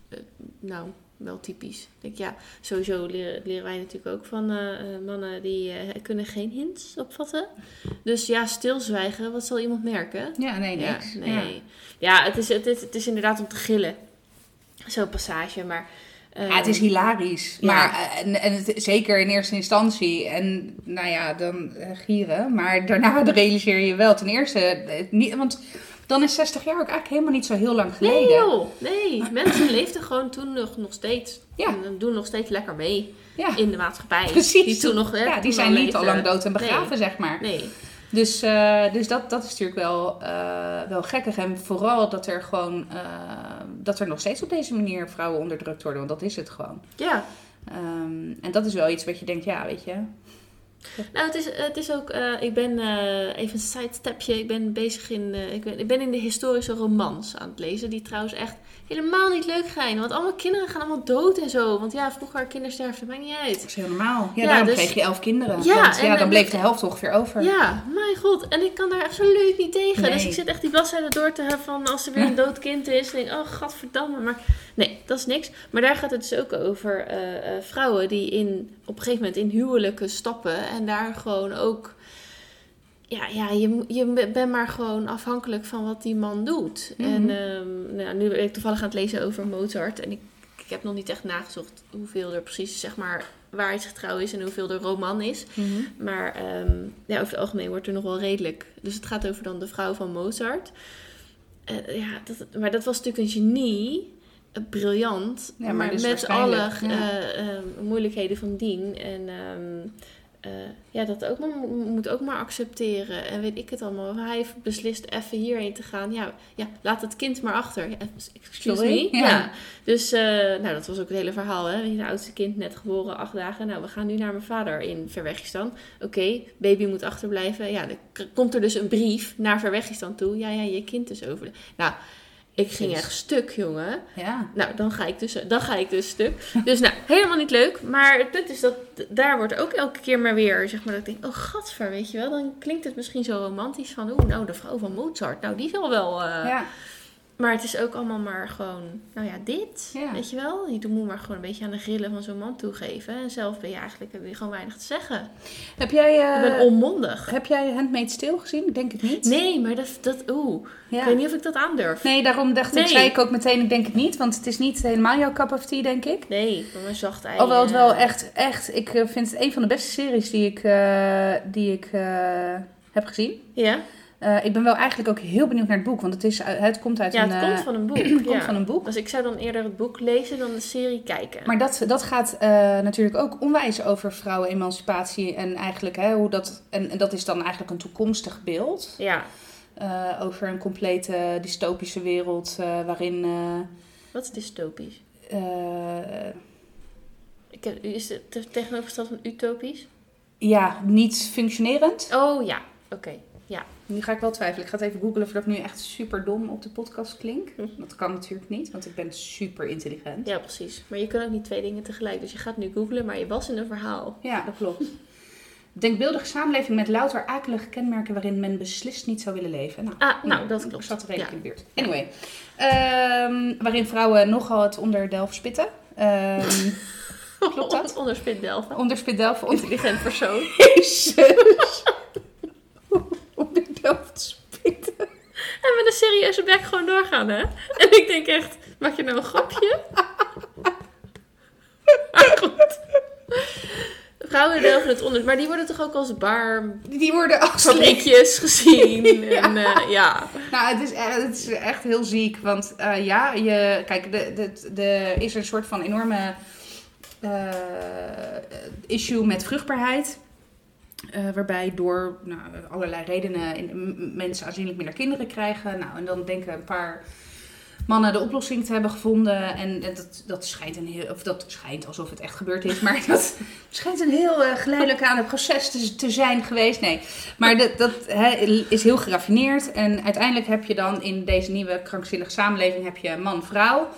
eh, nou, wel typisch. Denk, ja, sowieso leren, leren wij natuurlijk ook van eh, eh, mannen die eh, kunnen geen hints opvatten. Dus ja, stilzwijgen, wat zal iemand merken? Ja, nee, Ja, niks. nee. Ja. Ja, het, is, het, is, het is inderdaad om te gillen. Zo'n passage, maar... eh, Ja, het is hilarisch. Ja. Maar eh, en, en het, zeker in eerste instantie. En nou ja, dan eh, gieren. Maar daarna realiseer je wel ten eerste. Het niet, want dan is 60 jaar ook eigenlijk helemaal niet zo heel lang geleden. Nee joh, nee. Mensen leefden gewoon toen nog, nog steeds. Ja. En doen nog steeds lekker mee Ja, in de maatschappij. precies. Die toen nog, hè, ja, die zijn niet al lang dood en begraven, zeg maar. Nee. Dus, eh, dus dat, dat is natuurlijk wel, eh, wel gekkig. En vooral dat er gewoon eh, dat er nog steeds op deze manier vrouwen onderdrukt worden. Want dat is het gewoon. Ja. Ehm, en dat is wel iets wat je denkt, ja, weet je. Nou, het is, het is ook... eh, ik ben... eh, even een sidestepje. Ik ben bezig in... eh, ik, ben, ik ben in de historische romans aan het lezen. Die trouwens echt helemaal niet leuk zijn. Want allemaal kinderen gaan allemaal dood en zo. Want ja, vroeger kindersterfte, maakt niet uit. Dat is heel normaal. Ja, Ja, daarom dus- kreeg je elf kinderen. Ja, want ja, en- dan bleef de helft ongeveer over. Ja, mijn god. En ik kan daar absoluut niet tegen. Nee. Dus ik zit echt die bladzijde door te hebben van als er weer een dood kind is. Denk ik, oh gadverdamme. Maar nee, dat is niks. Maar daar gaat het dus ook over vrouwen die in, op een gegeven moment in huwelijken stappen. En daar gewoon ook... Ja, ja je, je bent maar gewoon afhankelijk van wat die man doet. Mhm. En ehm, nou, nu ben ik toevallig aan het lezen over Mozart. En ik, ik heb nog niet echt nagezocht hoeveel er precies, zeg maar, waarheidsgetrouw is en hoeveel er roman is. Mhm. Maar ehm, ja, over het algemeen wordt er nog wel redelijk. Dus het gaat over dan de vrouw van Mozart. eh, ja, dat, maar dat was natuurlijk een genie. Briljant. Ja, maar maar dus met alle eh, eh, moeilijkheden van dien. En ehm, eh, ja, dat ook maar, mo- moet ook maar accepteren. En weet ik het allemaal. Hij heeft beslist even hierheen te gaan. Ja, ja laat het kind maar achter. Ja, excuse Sorry? me. Ja. Ja. Dus, nou, dat was ook het hele verhaal. Hè? Je oudste kind net geboren, acht dagen. Nou, we gaan nu naar mijn vader in Verwegistan. Oké, baby moet achterblijven. Ja, dan komt er dus een brief naar Verwegistan toe. Ja, ja, je kind is over. Nou, ik ging echt stuk, jongen. Ja. Nou, dan ga ik dus, dan ga ik dus stuk. Dus nou, helemaal niet leuk. Maar het punt is dat daar wordt ook elke keer maar weer, zeg maar, dat ik denk, oh gadver, weet je wel. Dan klinkt het misschien zo romantisch van, oeh, nou, de vrouw van Mozart. Nou, die zal wel... eh, ja. Maar het is ook allemaal maar gewoon, nou ja, dit, Ja. weet je wel. Je moet maar gewoon een beetje aan de grillen van zo'n man toegeven. En zelf ben je eigenlijk, heb je gewoon weinig te zeggen. Heb jij, ik ben eh onmondig. heb jij Handmaid's Tale gezien? Ik denk het niet. Nee, maar dat, dat oeh, Ja. ik weet niet of ik dat aandurf. Nee, daarom dacht ik, zei ik ook meteen, ik denk het niet. Want het is niet helemaal jouw cup of tea, denk ik. Nee, maar mijn zacht ei. Alhoewel het eh, wel echt, echt, ik eh, vind het een van de beste series die ik, eh, die ik eh, heb gezien. Ja, Eh, ik ben wel eigenlijk ook heel benieuwd naar het boek, want het, is, uit- het komt uit ja een... het eh, komt van een boek. komt ja. van een boek. Dus ik zou dan eerder het boek lezen dan de serie kijken. Maar dat, dat gaat eh, natuurlijk ook onwijs over vrouwenemancipatie en eigenlijk hè, hoe dat... En, en dat is dan eigenlijk een toekomstig beeld Ja, eh, over een complete dystopische wereld eh, waarin... eh, wat is dystopisch? eh, Ik heb, is het te- tegenovergesteld van utopisch? ja, niet functionerend. Oh ja, oké. Nu ga ik wel twijfelen. Ik ga het even googlen of dat nu echt super dom op de podcast klinkt. Hm. Dat kan natuurlijk niet, want ik ben super intelligent. ja, precies. Maar je kan ook niet twee dingen tegelijk. Dus je gaat nu googlen, maar je was in een verhaal. Ja, dat klopt. Denkbeeldige samenleving met louter akelige kenmerken waarin men beslist niet zou willen leven. Nou, Ah, nou, dat ik klopt. zat redelijk Ja. in de buurt. Anyway. Ehm, waarin vrouwen nogal het onderdelf spitten. Ehm Klopt dat? Onder spit delven. onderspit delf. Onder... Intelligent persoon. Jezus. onderdelf spitten. En met een serieuze bek gewoon doorgaan, hè? En ik denk echt, maak je nou een grapje? Maar goed. Vrouwen delven het onder. Maar die worden toch ook als Die worden als barfabriekjes gezien? Ja. En eh, ja. Nou, het is, echt, het is echt heel ziek. Want eh, ja, je, kijk, de, de, de, is er een soort van enorme eh, issue met vruchtbaarheid. Eh, waarbij door nou, allerlei redenen mensen aanzienlijk minder kinderen krijgen. Nou, en dan denken een paar mannen de oplossing te hebben gevonden. En dat, dat schijnt een heel, of dat schijnt alsof het echt gebeurd is, maar dat schijnt een heel eh, geleidelijk aan het proces te, zijn geweest. Nee, maar dat, dat is heel geraffineerd. En uiteindelijk heb je dan in deze nieuwe krankzinnige samenleving heb je man-vrouw.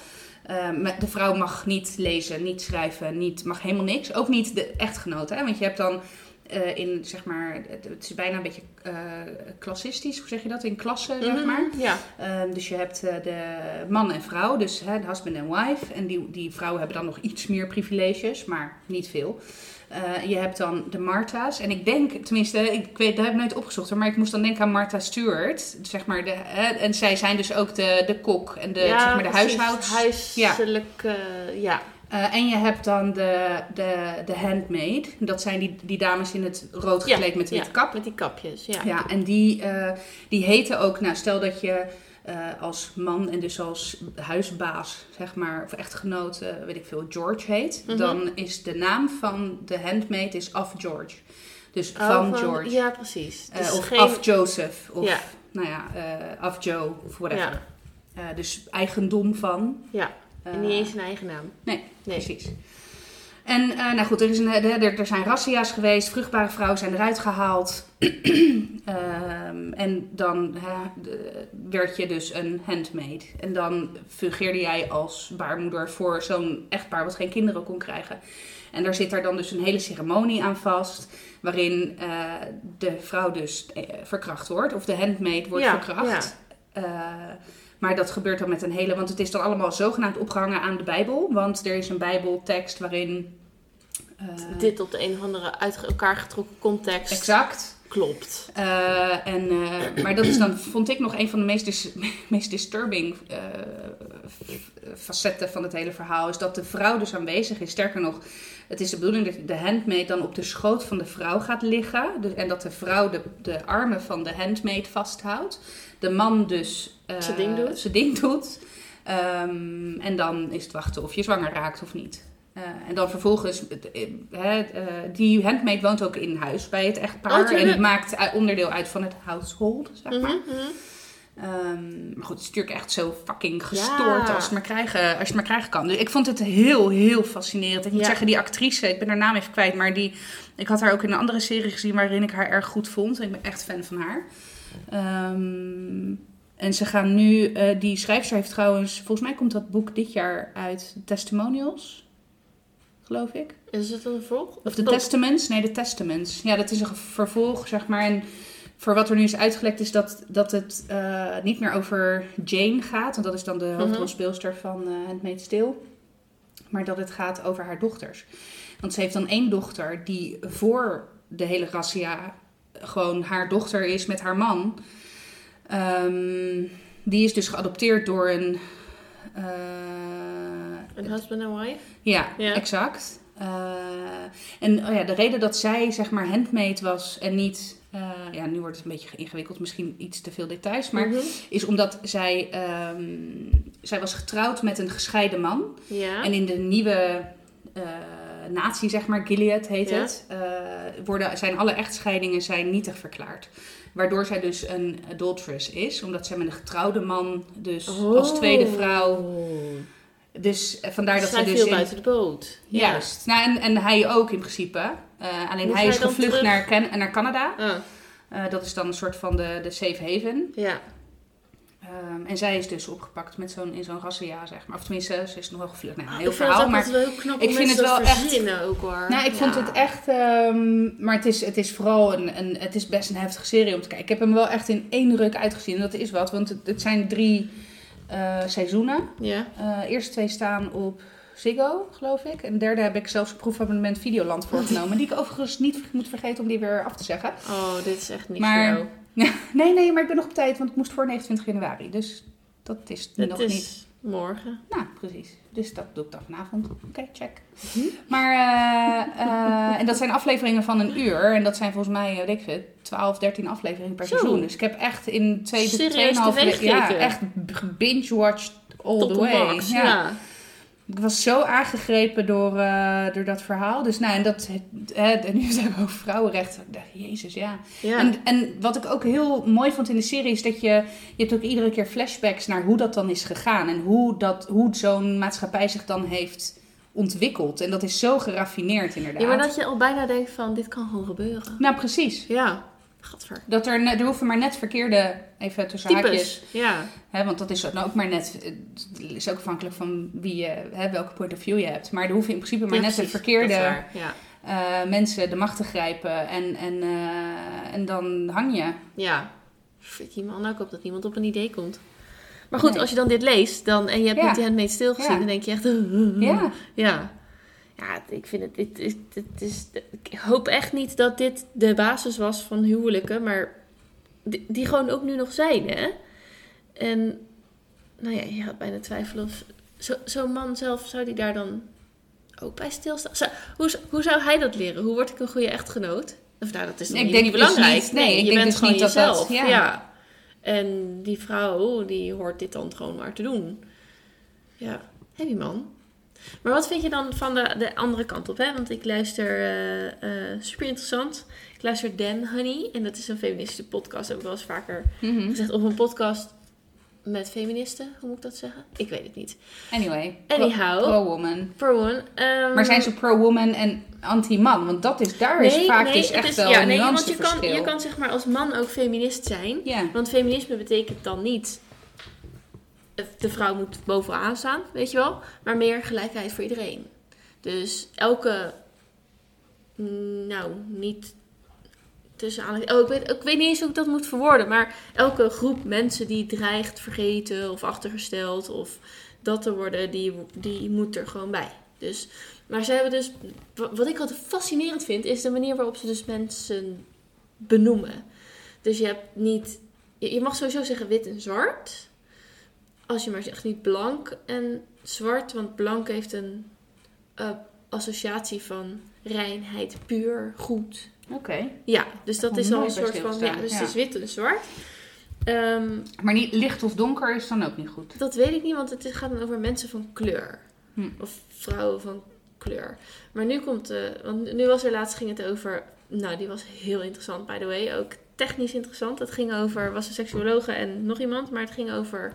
Eh, met- de vrouw mag niet lezen, niet schrijven, niet, mag helemaal niks. Ook niet de echtgenote. Hè? Want je hebt dan eh, in, zeg maar, het, het is bijna een beetje eh, klassistisch, hoe zeg je dat? In klassen, zeg Mhm, maar. Ja. Ehm, dus je hebt eh, de man en vrouw, dus hè, de husband en wife. En die, die vrouwen hebben dan nog iets meer privileges, maar niet veel. Je hebt dan de Martha's. En ik denk, tenminste, ik weet, dat heb ik nooit opgezocht, maar ik moest dan denken aan Martha Stewart. Zeg maar de, en zij zijn dus ook de, de kok en de, ja, zeg maar de precies. huishouds. Huiselijk, eh, ja. Eh, en je hebt dan de, de, de handmaid. Dat zijn die, die dames in het rood Ja, gekleed met de ja, witte kap. Met die kapjes, ja. Ja, en die, eh, die heten ook, nou stel dat je eh, als man en dus als huisbaas, zeg maar, of echtgenoot, weet ik veel, George heet. Mhm. Dan is de naam van de handmaid is af George. Dus Oh, van George. Ja, precies. Dus of geen... af Joseph. Of Ja. nou ja, af Joe, of whatever. Ja, dus eigendom van. ja. Eh, En niet eens een eigen naam. Nee, Nee. precies. En eh, nou goed, er, is een, er, er zijn razzia's geweest, vruchtbare vrouwen zijn eruit gehaald. Ehm, en dan werd je dus een handmaid. En dan fungeerde jij als baarmoeder voor zo'n echtpaar wat geen kinderen kon krijgen. En daar zit er dan dus een hele ceremonie aan vast, waarin eh, de vrouw dus eh, verkracht wordt, of de handmaid wordt Ja, verkracht. Eh, maar dat gebeurt dan met een hele, want het is dan allemaal zogenaamd opgehangen aan de Bijbel, want er is een Bijbeltekst waarin. eh, Dit op de een of andere uit elkaar getrokken context exact. klopt. Eh, en, eh, maar dat is dan, vond ik nog een van de meest, dis- meest disturbing facetten van het hele verhaal is dat de vrouw dus aanwezig is. Sterker nog, het is de bedoeling dat de handmaid dan op de schoot van de vrouw gaat liggen. Dus, en dat de vrouw de, de armen van de handmaid vasthoudt. De man dus eh, Zijn ding doet. zijn ding doet. Ehm, en dan is het wachten of je zwanger raakt of niet. Eh, en dan vervolgens, eh, die handmaid woont ook in huis bij het echtpaar. Oh, en tuurlijk. maakt onderdeel uit van het household, zeg maar. Mhm, mhm. Ehm, maar goed, het is natuurlijk echt zo fucking gestoord Ja. als, het maar krijgen, als je het maar krijgen kan. Dus ik vond het heel, heel fascinerend. Ik moet Ja. zeggen, die actrice, ik ben haar naam even kwijt, maar die, ik had haar ook in een andere serie gezien waarin ik haar erg goed vond. Ik ben echt fan van haar. Ehm, en ze gaan nu, eh, die schrijfster heeft trouwens, volgens mij komt dat boek dit jaar uit, Testimonials, geloof ik. Is het een vervolg? Of de Oh, Testaments? Nee, de Testaments. Ja, dat is een vervolg, zeg maar. En voor wat er nu is uitgelekt, is dat, dat het eh, niet meer over Jane gaat. Want dat is dan de hoofdrolspeelster van eh Handmaid's Tale. Maar dat het gaat over haar dochters. Want ze heeft dan één dochter die voor de hele razzia gewoon haar dochter is met haar man. Ehm, die is dus geadopteerd door een... eh, Een husband and wife? ja, Ja. exact. Eh, en oh ja, de reden dat zij zeg maar handmade was en niet... eh, ja, nu wordt het een beetje ingewikkeld, misschien iets te veel details. Maar Mhm. is omdat zij, ehm, zij was getrouwd met een gescheiden man. Ja. En in de nieuwe eh natie, zeg maar, Gilead heet Ja. het, eh, worden, zijn alle echtscheidingen zijn nietig verklaard. Waardoor zij dus een adulteress is, omdat zij met een getrouwde man, dus als tweede vrouw. Dus vandaar dat Zij ze dus viel in- buiten de boot. Ja. Juist. Nou, en, en hij ook in principe. Eh, alleen Moet hij is gevlucht terug? naar, Can- naar Canada. Ah, Eh, dat is dan een soort van de, de safe haven. ja. Ehm, en zij is dus opgepakt met zo'n, in zo'n rassenjaar, zeg maar. Of tenminste, ze is nog wel gevlucht. Nou, een ik heel vind verhaal, het maar... wel heel knap ik vind het wel echt- ook hoor. Nou, ik vond het echt... ehm, maar het is, het is vooral een, een... Het is best een heftige serie om te kijken. Ik heb hem wel echt in één ruk uitgezien. En dat is wat, want het, het zijn drie eh, seizoenen. Ja. Eh eerste twee staan op Ziggo, geloof ik. En de derde heb ik zelfs een proefabonnement Videoland voorgenomen. die ik overigens niet moet vergeten om die weer af te zeggen. Oh, dit is echt niet Maar- voor jou. Nee, nee, maar ik ben nog op tijd, want ik moest voor 29 januari. Dus dat is Het nog is niet. morgen. Nou, precies. Dus dat doe ik dan vanavond. Oké, check. Mhm. Maar, eh, eh, en dat zijn afleveringen van een uur. En dat zijn volgens mij, weet ik veel, 12, 13 afleveringen per Zo. seizoen. Dus ik heb echt in twee, weken... Ja, echt binge-watched all Tot the way. Ja. Ja. Ik was zo aangegrepen door, eh, door dat verhaal. Dus nou, en, dat, hè, en nu zijn we over vrouwenrechten. Ik dacht, jezus, ja. Ja. En, en wat ik ook heel mooi vond in de serie is dat je... Je hebt ook iedere keer flashbacks naar hoe dat dan is gegaan. En hoe, dat, hoe zo'n maatschappij zich dan heeft ontwikkeld. En dat is zo geraffineerd inderdaad. ja, maar dat je al bijna denkt van, dit kan gewoon gebeuren. Nou, precies. Ja. Gadver. Dat er, er hoeven maar net verkeerde, even tussen haakjes... Ja. Hè, want dat is nou ook maar net, het is ook afhankelijk van wie je, hè, welke point of view je hebt. Maar er hoeven in principe maar Ja, net de verkeerde waar. Ja. eh, mensen de macht te grijpen. En, en, eh, en dan hang je. Ja. Die man ook op dat niemand op een idee komt. Maar goed, Nee. als je dan dit leest dan, en je hebt niet die Handmaid's Tale gezien, Ja. dan denk je echt... Ja. Ja. Ja, ik vind het... Dit is, ik hoop echt niet dat dit de basis was van huwelijken, maar die, die gewoon ook nu nog zijn, hè? En, nou ja, je had bijna twijfelen of... zo- Zo'n man zelf, zou die daar dan ook bij stilstaan? Zou, hoe, hoe zou hij dat leren? Hoe word ik een goede echtgenoot? Of nou, dat is Ik niet, denk niet dus belangrijk. niet- nee, nee, ik je denk bent dus gewoon niet dat dat- jezelf. ja. ja. En die vrouw, die hoort dit dan gewoon maar te doen. Ja, hé die man. Maar wat vind je dan van de, de andere kant op? Hè? Want ik luister, eh, eh, super interessant. Ik luister Dan Honey. En dat is een feministische podcast. Heb ik wel eens vaker Mhm. gezegd. Of een podcast met feministen. Hoe moet ik dat zeggen? Ik weet het niet. Anyway. Anyhow. Pro-woman. One. ehm, maar zijn ze pro-woman en anti-man? Want dat is, daar is vaak dus het echt is- wel ja, een nee, want je kan, je kan zeg maar als man ook feminist zijn. Want feminisme betekent dan niet... De vrouw moet bovenaan staan, weet je wel. Maar meer gelijkheid voor iedereen. Dus elke... Nou, niet tussen aan. Oh, ik weet, ik weet niet eens hoe ik dat moet verwoorden. Maar elke groep mensen die dreigt vergeten of achtergesteld of dat te worden, die, die moet er gewoon bij. Dus, maar ze hebben dus. wa- Wat ik altijd fascinerend vind, is de manier waarop ze dus mensen benoemen. Dus je hebt niet. Je mag sowieso zeggen wit en zwart. Als je maar zegt niet blank en zwart, want blank heeft een eh, associatie van reinheid, puur, goed. Oké. Ja, dus dat is al een soort van. Ja, dus ja. het is wit en zwart. Ehm, Maar niet licht of donker is dan ook niet goed. dat weet ik niet, want het gaat dan over mensen van kleur. Hm. Of vrouwen van kleur. Maar nu komt, eh want nu was er laatst ging het over, nou die was heel interessant by the way, ook technisch interessant. Het ging over, was een seksuologe en nog iemand, maar het ging over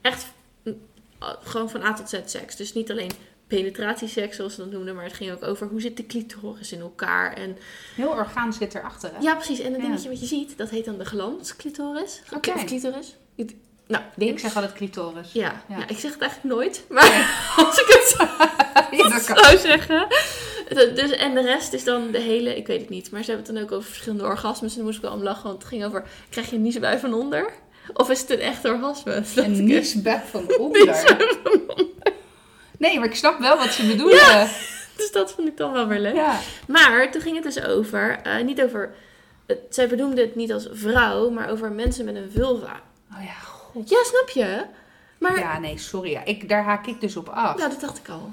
echt uh, gewoon van A tot Z seks. Dus niet alleen penetratieseks zoals ze dat noemden, maar het ging ook over hoe zit de clitoris in elkaar. En Heel orgaan zit erachter. Hè? ja, precies. En het Ja. dingetje wat je ziet, dat heet dan de glansclitoris. Oké. Of clitoris. Nou, ding. Ik zeg altijd clitoris. Ja, Ja. ik zeg het eigenlijk nooit. Maar als ik het Ja, dat kan. zou zeggen. Dat- Dus, en de rest is dan de hele, ik weet het niet. Maar ze hebben het dan ook over verschillende orgasmes. En dan moest ik wel om lachen, want het ging over, krijg je een niesbui van onder? Of is het een echt orgasme? Een niesbui van onder. Nee, maar ik snap wel wat ze bedoelen. Ja. Dus dat vond ik dan wel weer leuk. Maar toen ging het dus over, eh, niet over, het, zij benoemde het niet als vrouw, maar over mensen met een vulva. Oh ja, god. Ja, snap je? Maar, Ja, nee, sorry. Ja. Ik, daar haak ik dus op af. nou dat dacht ik al.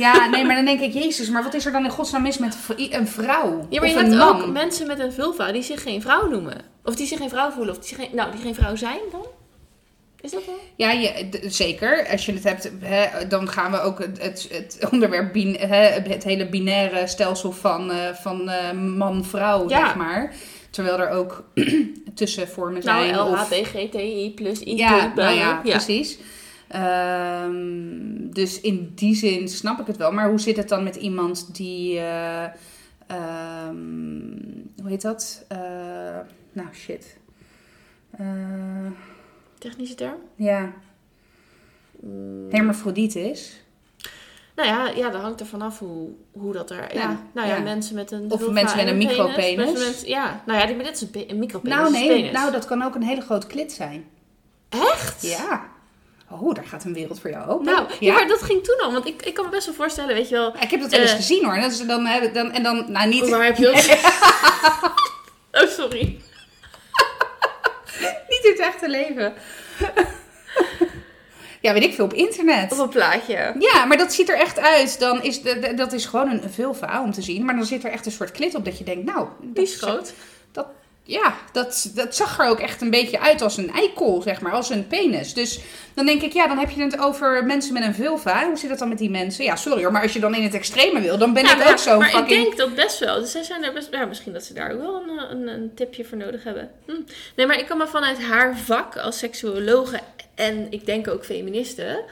Ja, nee, maar dan denk ik, jezus, maar wat is er dan in godsnaam mis met een vrouw? Ja, maar of je een hebt man? ook mensen met een vulva die zich geen vrouw noemen. Of die zich geen vrouw voelen. Of die, zich geen, nou, die geen vrouw zijn dan? Is dat wel? Ja, je, zeker. Als je het hebt, hè, dan gaan we ook het, het, het onderwerp, bin- hè, het hele binaire stelsel van, eh, van eh, man-vrouw, Ja. zeg maar. Terwijl er ook tussenvormen Nou, zijn. of, LHBGTI plus I. ja, nou ja. precies. Ehm, dus in die zin snap ik het wel. Maar hoe zit het dan met iemand die... ehm, hoe heet dat? Eh, nou, shit. Eh, Technische term? ja, Mm, hermafrodiet is. Nou ja, ja, dat hangt er vanaf hoe, hoe dat er... Ja, Ja, nou ja, ja. mensen met een Of mensen met en een micropenis. Ja, nou ja, die- dit is een, een micropenis. Nou nee, nou dat kan ook een hele grote klit zijn. Echt? Ja. Oh, daar gaat een wereld voor jou open. Nou, ja. ja. maar dat ging toen al. Want ik, ik kan me best wel voorstellen, weet je wel... Ik heb dat wel eens Eh. gezien hoor. En, dat is dan, en dan, nou niet, Waar heb je dat? oh, sorry. niet in het echte leven. ja, weet ik veel, op internet. Of een plaatje. Ja, maar dat ziet er echt uit. Dan is de, dat is gewoon een vulva om te zien. Maar dan zit er echt een soort klit op dat je denkt, nou... Die dat is groot. Ja, dat, dat zag er ook echt een beetje uit als een eikel, zeg maar, als een penis. Dus dan denk ik, ja, dan heb je het over mensen met een vulva. Hoe zit dat dan met die mensen? Ja, sorry hoor, maar als je dan in het extreme wil, dan ben Ja, ik maar, ook zo maar fucking... ik denk dat best wel. Dus zij zijn er best... Ja, misschien dat ze daar ook wel een, een, een tipje voor nodig hebben. Hm. Nee, maar ik kan me vanuit haar vak als seksuologe en ik denk ook feministe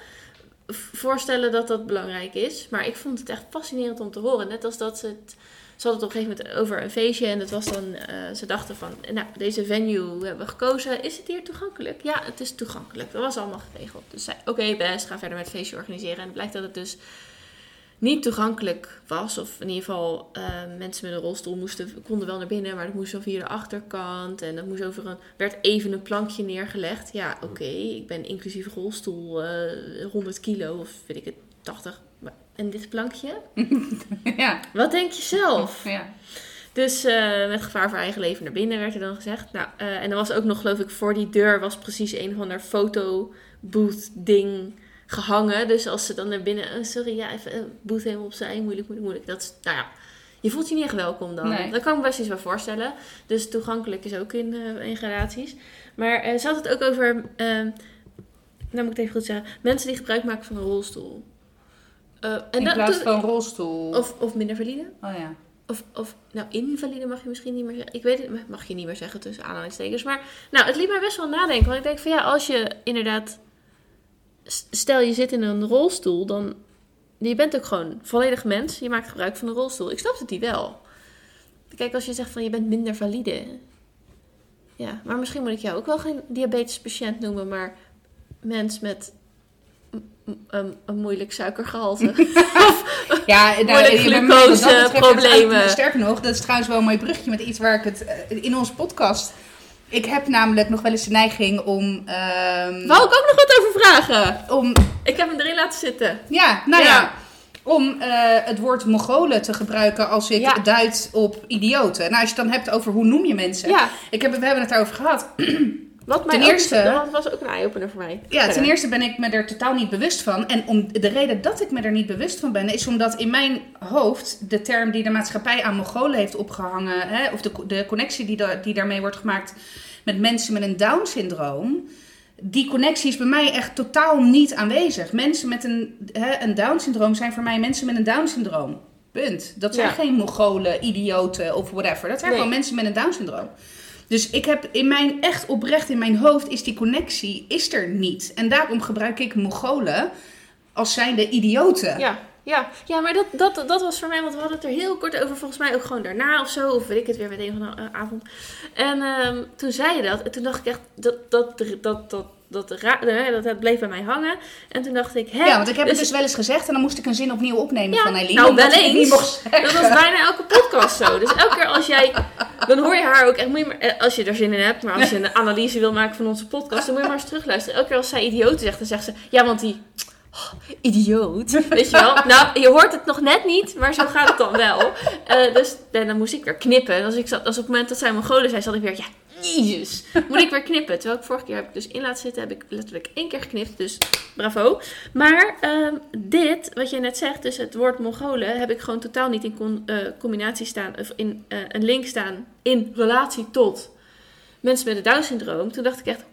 voorstellen dat dat belangrijk is. Maar ik vond het echt fascinerend om te horen. Net als dat ze het... Ze hadden het op een gegeven moment over een feestje en dat was dan... eh, ze dachten van, nou, deze venue hebben we gekozen. Is het hier toegankelijk? Ja, het is toegankelijk. Dat was allemaal geregeld. Dus zei, oké, best, ga verder met het feestje organiseren. En het blijkt dat het dus niet toegankelijk was. Of in ieder geval eh, mensen met een rolstoel moesten, konden wel naar binnen, maar dat moest dan via de achterkant. En dat moest over een, werd even een plankje neergelegd. Ja, oké, ik ben inclusief rolstoel eh 100 kilo of weet ik het, 80. Maar- En dit plankje? ja, Wat denk je zelf? ja. Dus eh, met gevaar voor eigen leven naar binnen werd er dan gezegd. Nou, eh, en er was ook nog, geloof ik, voor die deur was precies een of ander fotobooth ding gehangen. Dus als ze dan naar binnen, oh, sorry, ja, even uh, booth helemaal opzij, moeilijk, moeilijk, moeilijk. Dat is, nou ja, je voelt je niet echt welkom dan. Nee. Dat kan ik me best eens wel voorstellen. Dus toegankelijk is ook in, eh, in gradaties. Maar ze had het ook over, eh, nou moet ik het even goed zeggen, mensen die gebruik maken van een rolstoel. Eh, en In dat- plaats van rolstoel. of, of minder valide. Oh ja. Of, of, nou, invalide mag je misschien niet meer zeggen. Ik weet het, mag je niet meer zeggen tussen aanhalingstekens. Maar, nou, het liet mij best wel nadenken. Want ik denk van ja, als je inderdaad, stel je zit in een rolstoel, dan, je bent ook gewoon volledig mens. Je maakt gebruik van een rolstoel. Ik snap het die wel. Kijk, als je zegt van je bent minder valide. Ja, maar misschien moet ik jou ook wel geen diabetes patiënt noemen, maar mens met een, een moeilijk suikergehalte. Ja, nou, glucoseproblemen. Sterker nog, dat is trouwens wel een mooi brugje met iets waar ik het eh, in onze podcast. Ik heb namelijk nog wel eens de neiging om. ehm, Wou ik ook nog wat over vragen? om Ik heb hem erin laten zitten. ja, nou ja. Ja. Om eh, het woord Mongolen te gebruiken als ik Ja. duid op idioten. Nou, als je het dan hebt over hoe noem je mensen. Ja, Ik heb, we hebben het daarover gehad. Wat mij Ten ook- eerste- dat was ook een eye-opener voor mij. Ja, ten eerste ben ik me er totaal niet bewust van. En om, de reden dat ik me er niet bewust van ben, is omdat in mijn hoofd de term die de maatschappij aan Mongolen heeft opgehangen, hè, of de, de connectie die, da- die daarmee wordt gemaakt met mensen met een Down-syndroom, die connectie is bij mij echt totaal niet aanwezig. Mensen met een, hè, een Down-syndroom zijn voor mij mensen met een Down-syndroom. Punt. Dat zijn Ja. geen Mongolen, idioten of whatever. Dat zijn Nee. gewoon mensen met een Down-syndroom. Dus ik heb in mijn, echt oprecht in mijn hoofd, is die connectie, is er niet. En daarom gebruik ik Mongolen als zijnde idioten. Ja, ja, ja maar dat, dat, dat was voor mij, want we hadden het er heel kort over, volgens mij ook gewoon daarna of zo, of weet ik het weer met een van de eh, avond. En ehm, toen zei je dat, en toen dacht ik echt, dat, dat, dat, dat, dat, dat, dat, bleef bij mij hangen. En toen dacht ik, hè? Ja, want ik heb het dus- dus wel eens gezegd en dan moest ik een zin opnieuw opnemen Ja, van Eileen. nou, wel eens. Dat was bijna elke podcast zo. Dus elke keer als jij. Dan hoor je haar ook echt. Moet je maar, eh, als je er zin in hebt. Maar als je een analyse wil maken van onze podcast. Dan moet je maar eens terugluisteren. Elke keer als zij idioot zegt. Dan zegt ze. Ja, want die. Idioot. Weet je wel? Nou, je hoort het nog net niet. Maar zo gaat het dan wel. Eh, dus en dan moest ik weer knippen. En als, ik zat, als op het moment dat zij Mongolen zei. Zat ik weer. Ja, jezus. Moet ik weer knippen. Terwijl ik vorige keer heb ik dus in laten zitten. Heb ik letterlijk één keer geknipt. Dus bravo. Maar ehm, dit, wat jij net zegt, dus het woord Mongolen, heb ik gewoon totaal niet in eh, combinatie staan, of in eh, een link staan in relatie tot mensen met het Down-syndroom. Toen dacht ik echt,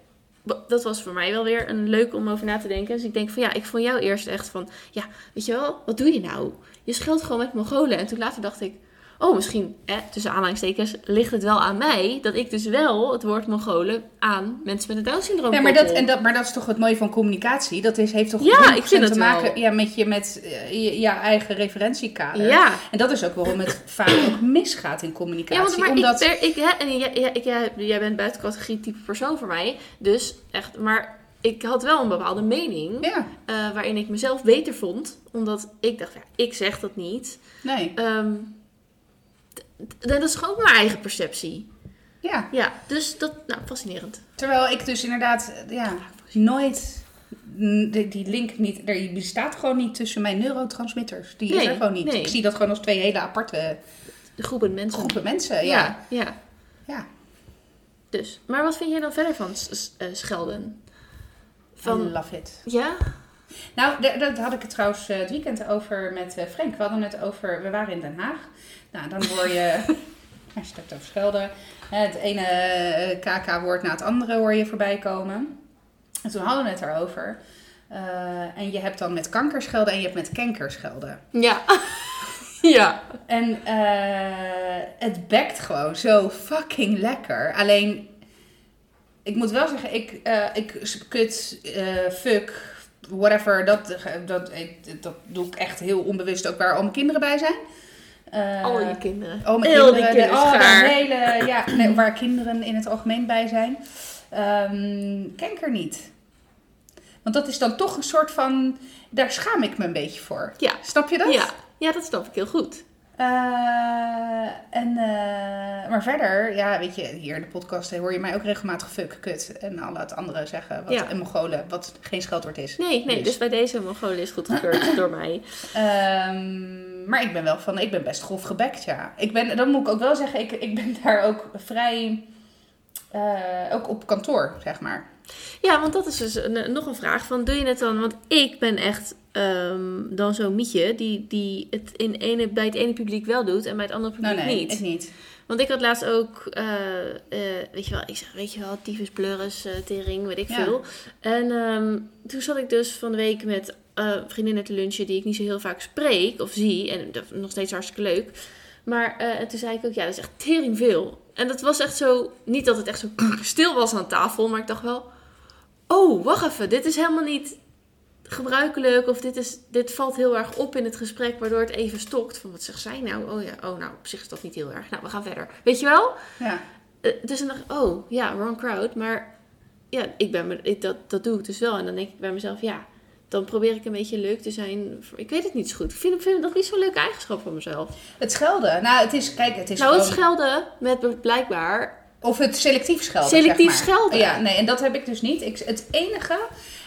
dat was voor mij wel weer een leuk om over na te denken. Dus ik denk van ja, ik vond jou eerst echt van, ja, weet je wel, wat doe je nou? Je scheelt gewoon met Mongolen. En toen later dacht ik, oh, misschien, eh, tussen aanhalingstekens, ligt het wel aan mij dat ik dus wel het woord Mongolen aan mensen met het Down-syndroom Ja, maar dat, en dat, maar dat is toch het mooie van communicatie. Dat is, heeft toch Ja, 100% ik vind het te maken wel. ja, met je, met eh, je, je eigen referentiekader. Ja. En dat is ook waarom het vaak ook misgaat in communicatie. Ja, want maar omdat, ik, ben- ik, hè, en jij, jij, ik- jij, jij bent buiten categorie type persoon voor mij. Dus echt, maar ik had wel een bepaalde mening. Ja, eh, waarin ik mezelf beter vond. Omdat ik dacht, ja, ik zeg dat niet. nee. Ehm, dat is gewoon mijn eigen perceptie. Ja. Ja, dus dat, nou, fascinerend. Terwijl ik dus inderdaad, ja, nooit die, die link niet, er die bestaat gewoon niet tussen mijn neurotransmitters. Die is Nee, er gewoon niet. nee. Ik zie dat gewoon als twee hele aparte groepen mensen. groepen mensen. Ja. ja, ja. ja. Dus, maar wat vind jij dan verder van s- s- eh, schelden? Van Van, love it. ja? Nou, daar had ik het trouwens eh, het weekend over met eh, Frank. We hadden het over, we waren in Den Haag. Nou, dan hoor je, als je het over schelden, het ene eh, KK-woord na het andere hoor je voorbij komen. En toen hadden we het erover. En je hebt dan met kankerschelden en je hebt met kankerschelden. Ja. ja. En het bekt gewoon zo fucking lekker. Alleen, ik moet wel zeggen, ik, ik kut, fuck, whatever, dat, dat, ik- dat doe ik echt heel onbewust ook waar al mijn kinderen bij zijn. Eh, Al je kinderen. al mijn Heel kinderen, die de- oh, de hele, ja, nee, waar kinderen in het algemeen bij zijn. Ehm kanker niet. Want dat is dan toch een soort van, daar schaam ik me een beetje voor. Ja. Snap je dat? Ja. ja, dat snap ik heel goed. Eh, en, eh, maar verder, ja, weet je, hier in de podcast hoor je mij ook regelmatig fuck, kut en al het andere zeggen. Wat, Ja. En Mongolen, wat geen scheldwoord is. Nee, nee, dus bij deze Mongolen is goedgekeurd door mij. Ehm, maar ik ben wel van, ik ben best grof gebekt, ja. Ik ben, dan moet ik ook wel zeggen, ik, ik ben daar ook vrij, eh, ook op kantoor, zeg maar. Ja, want dat is dus een- nog een vraag. Van, doe je het dan? Want ik ben echt ehm, dan zo'n mietje die, die het in ene, bij het ene publiek wel doet en bij het andere publiek Nou nee, niet. ik niet. Want ik had laatst ook, eh, eh, weet je wel, ik zeg, weet je wel, tyfus, blurres, eh, tering, weet ik Ja. veel. En ehm, toen zat ik dus van de week met vriendinnen te lunchen die ik niet zo heel vaak spreek of zie. En dat is nog steeds hartstikke leuk. Maar en toen zei ik ook, ja, dat is echt tering veel. En dat was echt zo, niet dat het echt zo stil was aan tafel, maar ik dacht wel, oh, wacht even, dit is helemaal niet gebruikelijk. Of dit, is, dit valt heel erg op in het gesprek, waardoor het even stokt. Van wat zegt zij nou? Oh ja, oh nou, op zich is dat niet heel erg. Nou, we gaan verder. Weet je wel? Ja. Dus dan dacht ik, oh ja, wrong crowd. Maar ja, ik ben ik, dat, dat doe ik dus wel. En dan denk ik bij mezelf, ja, dan probeer ik een beetje leuk te zijn. Ik weet het niet zo goed. Ik vind, vind dat niet zo'n leuke eigenschap van mezelf. Het schelden, nou het is, kijk, het is nou, het schelden met blijkbaar. Of het selectief schelden. Selectief zeg maar. schelden. Ja, nee, en dat heb ik dus niet. Ik, het enige.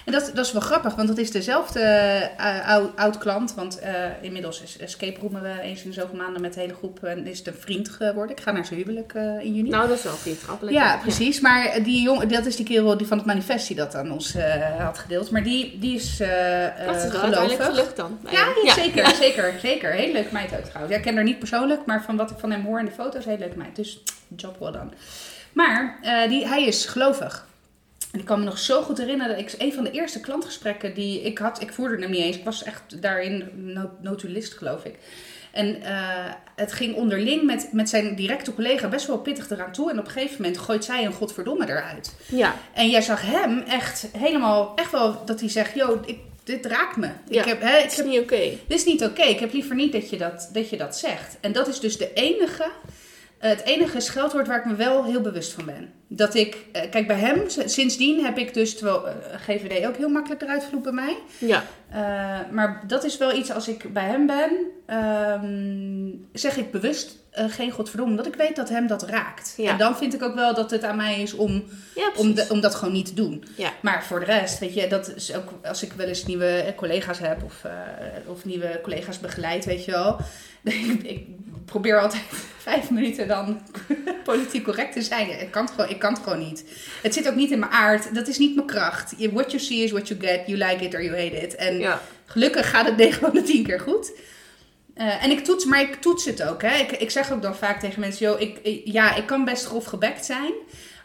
En dat, dat is wel grappig, want dat is dezelfde eh, oud, oud klant. Want eh, inmiddels is escape roomen we eens in zoveel maanden met de hele groep. En is het een vriend geworden. Ik ga naar zijn huwelijk eh, in juni. Nou, dat is wel vriendschappelijk. ja, precies. Maar die jongen, dat is die kerel die van het manifest die dat aan ons eh, had gedeeld. Maar die, die is eh eh, Dat is wel uiteindelijk gelukt dan. Ja, ja, zeker, zeker, zeker. Heel leuk meid ook trouwens. Ja, ik ken haar niet persoonlijk, maar van wat ik van hem hoor in de foto's, heel leuk meid. Dus job well done. Maar eh, die, hij is gelovig. En ik kan me nog zo goed herinneren, dat ik een van de eerste klantgesprekken die ik had, ik voerde hem niet eens, ik was echt daarin no- notulist geloof ik. En eh, het ging onderling met, met zijn directe collega best wel pittig eraan toe. En op een gegeven moment gooit zij een godverdomme eruit. Ja, En jij zag hem echt helemaal, echt wel dat hij zegt, yo, ik, dit raakt me. Ja, ik heb, hè, ik het is heb niet oké. dit is niet oké. Ik heb liever niet dat je dat, dat je dat zegt. En dat is dus de enige, het enige scheldwoord waar ik me wel heel bewust van ben. Dat ik, eh, kijk bij hem, sindsdien heb ik dus, terwijl eh, GVD ook heel makkelijk eruit vloept bij mij. Ja, Eh, maar dat is wel iets, als ik bij hem ben, ehm, zeg ik bewust eh, geen godverdomme. Omdat ik weet dat hem dat raakt. Ja. En dan vind ik ook wel dat het aan mij is om, ja om, de- om dat gewoon niet te doen. Ja. Maar voor de rest, weet je, dat is ook als ik wel eens nieuwe eh, collega's heb of, eh, of nieuwe collega's begeleid, weet je wel. ik, ik probeer altijd vijf minuten dan politiek correct te zijn. Ik kan, het gewoon, ik kan het gewoon niet. Het zit ook niet in mijn aard. Dat is niet mijn kracht. What you see is what you get. You like it or you hate it. En Ja. gelukkig gaat het 9 van de 10 keer goed. Eh, en ik toets, maar ik toets het ook. Hè. Ik, ik zeg ook dan vaak tegen mensen: joh, ik, ik- ja, ik kan best grof gebekt zijn.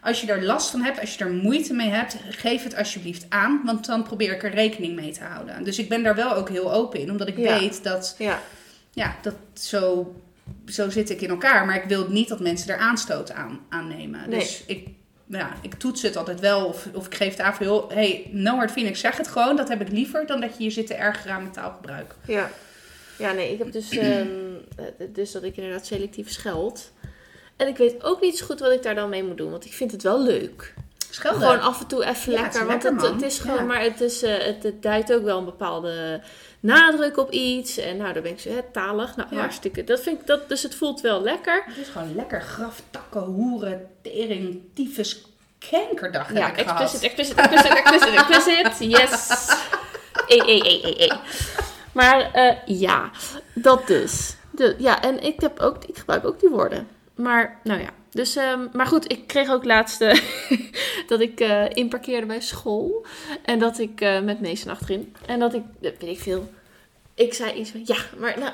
Als je er last van hebt, als je er moeite mee hebt, geef het alsjeblieft aan. Want dan probeer ik er rekening mee te houden. Dus ik ben daar wel ook heel open in, omdat ik Ja. weet dat, Ja. ja, dat zo, zo zit ik in elkaar. Maar ik wil niet dat mensen er aanstoot aan, aan nemen. Nee. Dus ik, ja, ik toets het altijd wel. Of, of ik geef het aan hey, no hard feelings, zeg het gewoon. Dat heb ik liever dan dat je je zit te ergeren aan mijn taalgebruik. Ja. Ja, nee, ik heb dus, ehm, eh, dus dat ik inderdaad selectief scheld. En ik weet ook niet zo goed wat ik daar dan mee moet doen, want ik vind het wel leuk. Schelden. Gewoon af en toe even Ja, lekker, het want het, is gewoon, Ja. maar het, is, eh, het, het duidt ook wel een bepaalde nadruk op iets. En nou, daar ben ik zo hè, talig. Nou, Ja. hartstikke. Dat vind ik, dat, dus het voelt wel lekker. Het is gewoon lekker graf, takken, hoeren, tering, tyfus, kankerdag Ja, heb ik explicit, gehad. explicit, explicit, explicit, explicit. Yes. E, e, e, e, e. Maar eh, ja, dat dus. De, ja, en ik, heb ook, ik gebruik ook die woorden. Maar, nou ja. Dus, ehm, maar goed, ik kreeg ook laatst eh, dat ik eh, inparkeerde bij school. En dat ik eh, met Mason achterin. En dat ik, weet ik veel. Ik zei iets van, ja, maar nou,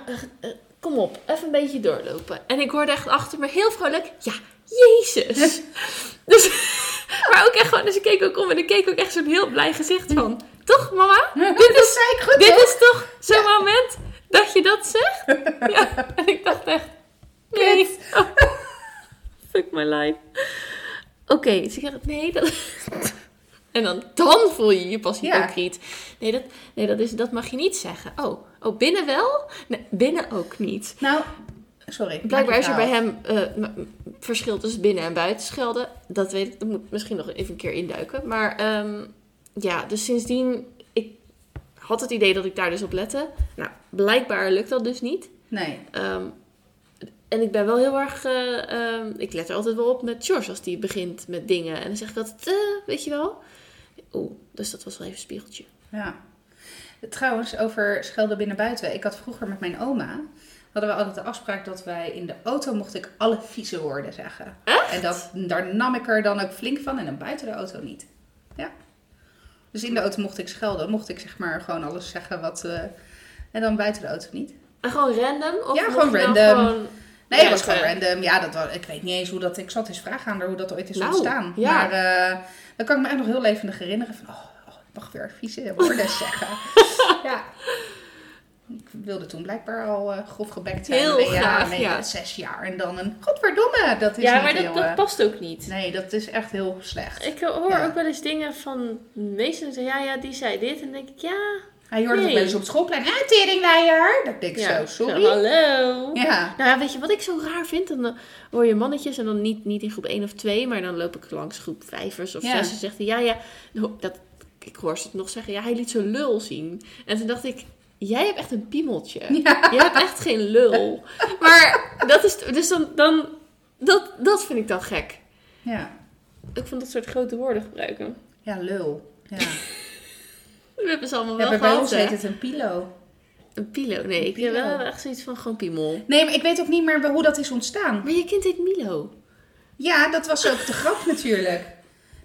kom op, even een beetje doorlopen. En ik hoorde echt achter me heel vrolijk, ja, Jezus. dus, maar ook echt gewoon, dus ik keek ook om en ik keek ook echt zo'n heel blij gezicht van, toch mama? Dit is, goed, Dit toch? is toch zo'n moment dat je dat zegt? Ja, en ik dacht echt, nee. Oh, fuck my life. Oké, dus ik dacht, nee, dat... En dan, dan voel je je pas Ja. hypocriet. Nee, dat, nee dat, is, dat mag je niet zeggen. Oh, oh, binnen wel? Nee, binnen ook niet. Nou, sorry. Blijkbaar is er bij hem. m- verschil tussen binnen en buiten schelden. Dat weet ik, dat moet ik misschien nog even een keer induiken. Maar ehm, ja, dus sindsdien, ik had het idee dat ik daar dus op lette. Nou, blijkbaar lukt dat dus niet. Nee. Ehm, en ik ben wel heel erg, eh, ehm, ik let er altijd wel op met George als die begint met dingen. En dan zeg ik altijd, eh, weet je wel. Oeh, dus dat was wel even een spiegeltje. Ja. Trouwens, over schelden binnen buiten. Ik had vroeger met mijn oma, hadden we altijd de afspraak dat wij in de auto mocht ik alle vieze woorden zeggen. En dat, daar nam ik er dan ook flink van en dan buiten de auto niet. Ja. Dus in de auto mocht ik schelden, mocht ik zeg maar gewoon alles zeggen wat... eh, en dan buiten de auto niet. En gewoon random? Of Ja, gewoon nou random. gewoon- Nee, Ja, het was gewoon eh, random. Ja, dat was, ik weet niet eens hoe dat... Ik zat eens vragen aan haar hoe dat ooit is Nou, ontstaan. ja. Maar eh, dan kan ik me echt nog heel levendig herinneren van... Oh, oh, ik mag weer vieze woorden zeggen. ja. Ik wilde toen blijkbaar al eh, grof gebekt zijn. Heel nee, ja, nee, ja. zes jaar en dan een... Godverdomme, dat is Ja, maar dat, heel... dat past ook niet. nee, dat is echt heel slecht. Ik hoor Ja. ook wel eens dingen van meesten die zeggen, ja, ja, die zei dit. En dan denk ik, ja. Hij hoorde nee. wel eens op het schoolplein. Ah, teringleier. Dat denk ik ja. zo, sorry. Hallo. Ja. Nou ja, weet je wat ik zo raar vind? Dan eh, hoor je mannetjes en dan niet, niet in groep 1 of 2, maar dan loop ik langs groep 5 of Ja. 6 en zegt hij, ja, ja, dat, ik hoor ze het nog zeggen, ja, hij liet zo'n lul zien. En toen dacht ik, jij hebt echt een piemeltje. Ja. Jij hebt echt geen lul. Maar dat is, dus dan, dan dat, dat vind ik dan gek. Ja. Ik vond dat soort grote woorden gebruiken. Ja, lul. Ja. We hebben ze allemaal Ja, wel bij gehad, ons hè? heet het een pilo. Een pilo. Nee, ik heb wel echt zoiets van gewoon piemel. Nee, maar ik weet ook niet meer hoe dat is ontstaan. Maar je kind heet Milo. Ja, dat was ook de grap natuurlijk.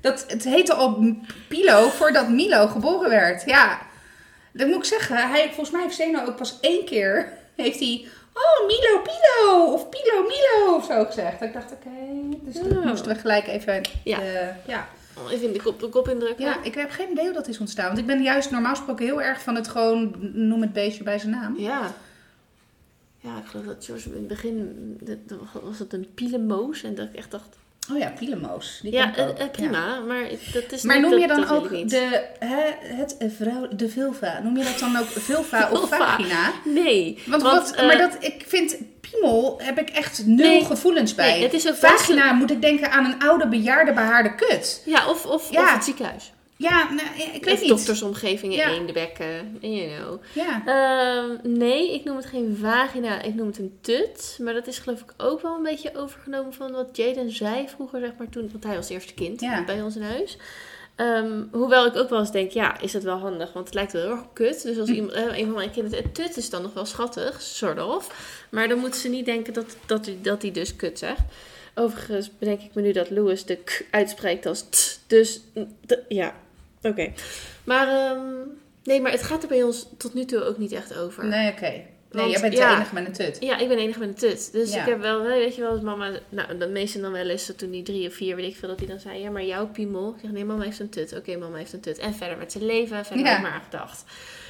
Dat, het heette al Pilo voordat Milo geboren werd. Ja, dat moet ik zeggen. Hij, volgens mij heeft Zeno ook pas één keer... Heeft hij... Oh, Milo, Pilo! Of Pilo, Milo! Of zo gezegd. Ik dacht, oké. dus Ja. moesten we gelijk even... Ja. eh, ja. Oh, Even in de kop, de kop indrukken. ja, ik heb geen idee hoe dat is ontstaan. Want ik ben juist normaal gesproken heel erg van het gewoon... Noem het beestje bij zijn naam. Ja. Ja, ik geloof dat George in het begin... dat- was het een pielemoos. En dat ik echt dacht... Oh ja, Pielemoos. Die ja, eh, eh, prima. Maar dat is Maar niet- noem je dan ook de, hè, het eh, vrouw, de vulva, noem je dat dan ook vulva of vagina? Nee. Want, wat, maar dat, ik vind piemel, heb ik echt nul Nee. gevoelens bij. Nee, het is ook vagina moet ik denken aan een oude bejaarde behaarde kut. Ja, of, of, Ja. of het ziekenhuis. Ja, nou, ik weet niet. doktersomgevingen, Ja. eendenbekken, you know. Ja. Ehm, nee, ik noem het geen vagina, ik noem het een tut. Maar dat is geloof ik ook wel een beetje overgenomen van wat Jaden zei vroeger, zeg maar, toen, want hij was eerste kind Ja. bij ons in huis. Ehm, hoewel ik ook wel eens denk, ja, is dat wel handig? Want het lijkt wel heel erg kut. Dus als Hm. iemand, eh, een van mijn kinderen, het tut is dan nog wel schattig, sort of. Maar dan moeten ze niet denken dat, dat, hij, dat hij dus kut zegt. Overigens bedenk ik me nu dat Louis de k uitspreekt als t. Dus mm, ja, oké. Maar ehm, nee, maar het gaat er bij ons tot nu toe ook niet echt over. Nee, oké. Nee, jij bent ja. de enige met een tut. Ja, ik ben de enige met een tut. Dus Ja. ik heb wel, weet je wel, als mama, nou, de meeste dan wel eens, toen die drie of vier, weet ik veel, dat hij dan zei, ja, maar jouw piemel. Ik zeg, nee, mama heeft een tut. Oké, mama heeft een tut. En verder met zijn leven, verder Ja. heb ik maar aan gedacht.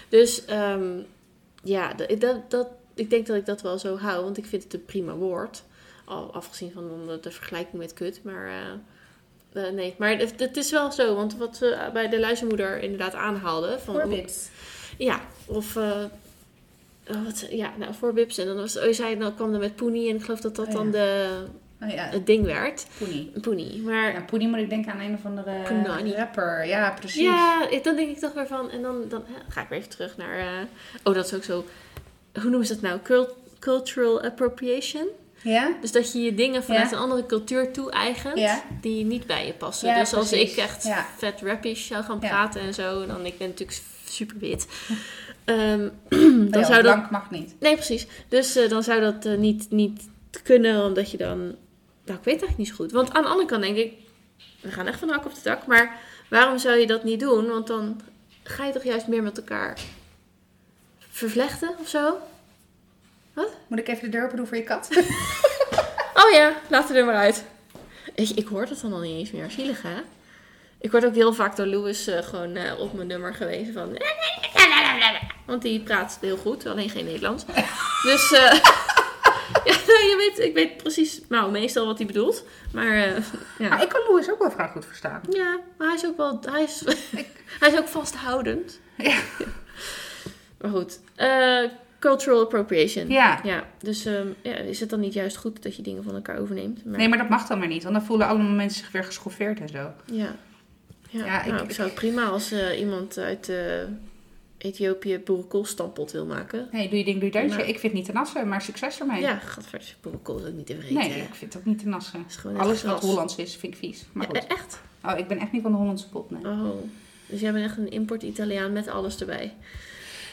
Dus, ehm, ja, dat, dat, dat, ik denk dat ik dat wel zo hou, want ik vind het een prima woord. Al afgezien van de, de vergelijking met kut, maar... eh, eh, nee, maar het, het is wel zo, want wat we bij de luizenmoeder inderdaad aanhaalden. Van, Voorbeeld. ja, of oh, wat, ja, nou, voor Bips. En dan was oh, je zei, dan kwam er met Poenie en ik geloof dat dat Oh, dan de, Oh ja, het ding werd. poenie. Poenie. Maar Ja, poenie moet ik denken aan een of andere rapper. Ja, precies. ja, dan denk ik toch weer van, en dan, dan ga ik weer even terug naar, eh, oh dat is ook zo, hoe noemen ze dat nou? Cult- cultural appropriation. Ja? Dus dat je je dingen vanuit Ja. een andere cultuur toe-eigent, Ja. die niet bij je passen. Dus als precies. ik echt vet rappish zou gaan praten en zo, dan ik ben natuurlijk super wit. Ehm, Dan zou dat blank mag niet. Nee, precies. Dus eh, dan zou dat eh, niet, niet kunnen, omdat je dan... Nou, ik weet het eigenlijk niet zo goed. Want aan de andere kant denk ik... We gaan echt van de hak op de tak. Maar waarom zou je dat niet doen? Want dan ga je toch juist meer met elkaar vervlechten of zo? Moet ik even de deur open doen voor je kat? Oh ja, laat er er maar uit. Ik, ik hoor dat dan al niet eens meer. Zielig, hè? Ik word ook heel vaak door Louis eh, gewoon eh, op mijn nummer gewezen van... Want die praat heel goed, alleen geen Nederlands. Dus eh, ja, nou, je weet, ik weet precies, nou, meestal wat hij bedoelt. Maar eh, ja. Maar ik kan Louis ook wel vrij goed verstaan. ja, maar hij is ook wel, hij is, hij is ook vasthoudend. Ja. Maar goed, eh, cultural appropriation. Ja. Ja, dus ehm, ja, is het dan niet juist goed dat je dingen van elkaar overneemt? Maar, Nee, maar dat mag dan maar niet. Want dan voelen allemaal mensen zich weer geschoffeerd en zo. Ja, ja, Ja, ik- nou, ik, zou het prima als eh, iemand uit eh, Ethiopië boerenkoolstampot wil maken. Nee, doe je ding, doe je deutje. Maar- Ik vind het niet te nassen, maar succes ermee. Ja, gadverd, boerenkool is ook niet te vreten. Nee, ik vind het ook niet te nassen. Alles wat. Hollands is, vind ik vies. Maar Ja, goed. e- echt? Oh, ik ben echt niet van de Hollandse pot, nee. Oh, dus jij bent echt een import-Italiaan met alles erbij.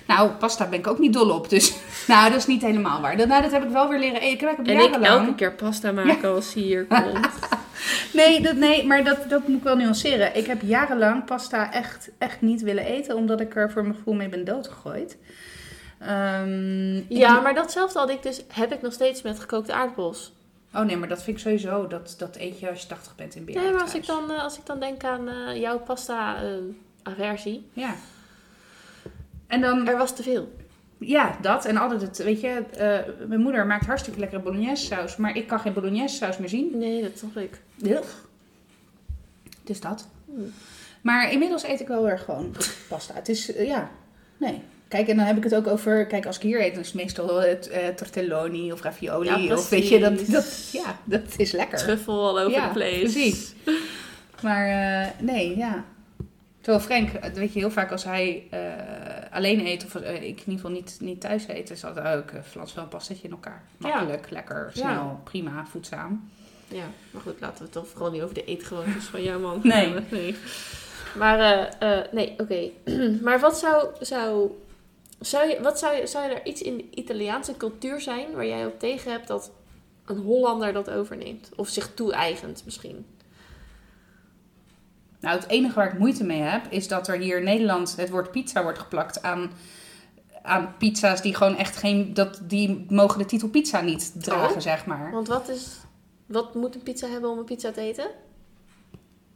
Nou, pasta ben ik ook niet dol op, dus... nou, dat is niet helemaal waar. Dat, nou, dat heb ik wel weer leren eten. Ik heb En ik elke keer pasta maken als hij hier komt. Nee, dat, nee maar dat, dat moet ik wel nuanceren. Ik heb jarenlang pasta echt, echt niet willen eten, omdat ik er voor mijn gevoel mee ben doodgegooid. Ehm, Ja, maar datzelfde had ik dus, heb ik nog steeds met gekookte aardappels. Oh nee, maar dat vind ik sowieso, dat, dat eet je als je 80 bent in bejaarden Nee, maar als ik dan, eh, als ik dan denk aan eh, jouw pasta-aversie, Ja. En dan, er was te veel. ja, dat. En altijd het, weet je, eh, mijn moeder maakt hartstikke lekkere bolognese saus, maar ik kan geen bolognese saus meer zien. Nee, dat snap ik. Ugh. Dus dat. Hmm. Maar inmiddels eet ik wel weer gewoon pasta. Het is, eh, ja, nee. Kijk, en dan heb ik het ook over, kijk, als ik hier eet, dan is het meestal het eh, tortelloni of ravioli. Ja, of weet je, dat, ja, dat is lekker. Truffel all over Ja, the place. precies. Maar nee, ja. Terwijl Frank, weet je, heel vaak als hij alleen eet, of eh, ik in ieder geval niet, niet thuis eet, is dat ook uh, Frans wel een pastatje in elkaar. Ja. Makkelijk, lekker, snel, prima, voedzaam. Ja, maar goed, laten we het dan vooral niet over de eetgewoontes van jouw man Nee. hebben. nee. Maar, eh, eh, nee, oké. maar wat zou, zou, zou je, wat zou zou je er iets in de Italiaanse cultuur zijn waar jij op tegen hebt dat een Hollander dat overneemt? Of zich toe-eigent misschien? Nou, het enige waar ik moeite mee heb, is dat er hier in Nederland het woord pizza wordt geplakt aan, aan pizza's die gewoon echt geen. Dat, die mogen de titel pizza niet dragen, Oh. zeg maar. Want wat is, wat moet een pizza hebben om een pizza te eten?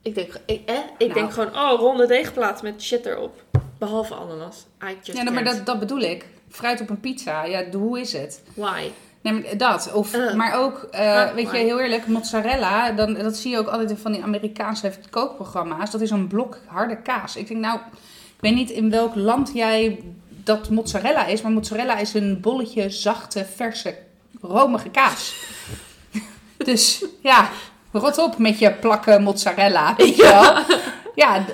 Ik denk, ik, eh, ik Nou. denk gewoon, oh, ronde deegplaat met shit erop. Behalve ananas. I just Ja, maar dat, dat bedoel ik. Fruit op een pizza, ja, hoe is het? Why? Nee, maar dat. Of, Eh. maar ook, eh, Ah, weet je, heel eerlijk, mozzarella, dan, dat zie je ook altijd in van die Amerikaanse kookprogramma's. Dat is een blok harde kaas. Ik denk, nou, ik weet niet in welk land jij dat mozzarella is, maar mozzarella is een bolletje zachte, verse, romige kaas. dus ja, rot op met je plakken mozzarella, weet je wel. Ja,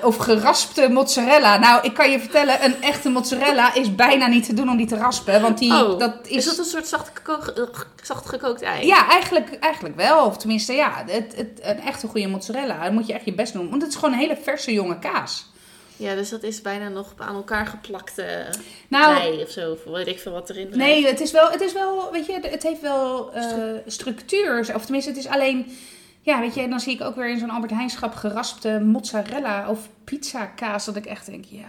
of geraspte mozzarella. Nou, ik kan je vertellen, een echte mozzarella is bijna niet te doen om die te raspen. Want die, oh, dat is... is dat een soort zacht, geko- eh, zacht gekookt ei? ja, eigenlijk, eigenlijk wel. Of tenminste, ja, het, het, een echte goede mozzarella. Dan moet je echt je best doen. Want het is gewoon een hele verse jonge kaas. Ja, dus dat is bijna nog aan elkaar geplakte Nou, ei of zo. Of weet ik veel wat erin nee, het is wel, het is wel, weet je, het heeft wel eh, structuur. Of tenminste, het is alleen, ja, weet je, dan zie ik ook weer in zo'n Albert Heijnschap geraspte mozzarella of pizza kaas. Dat ik echt denk, ja.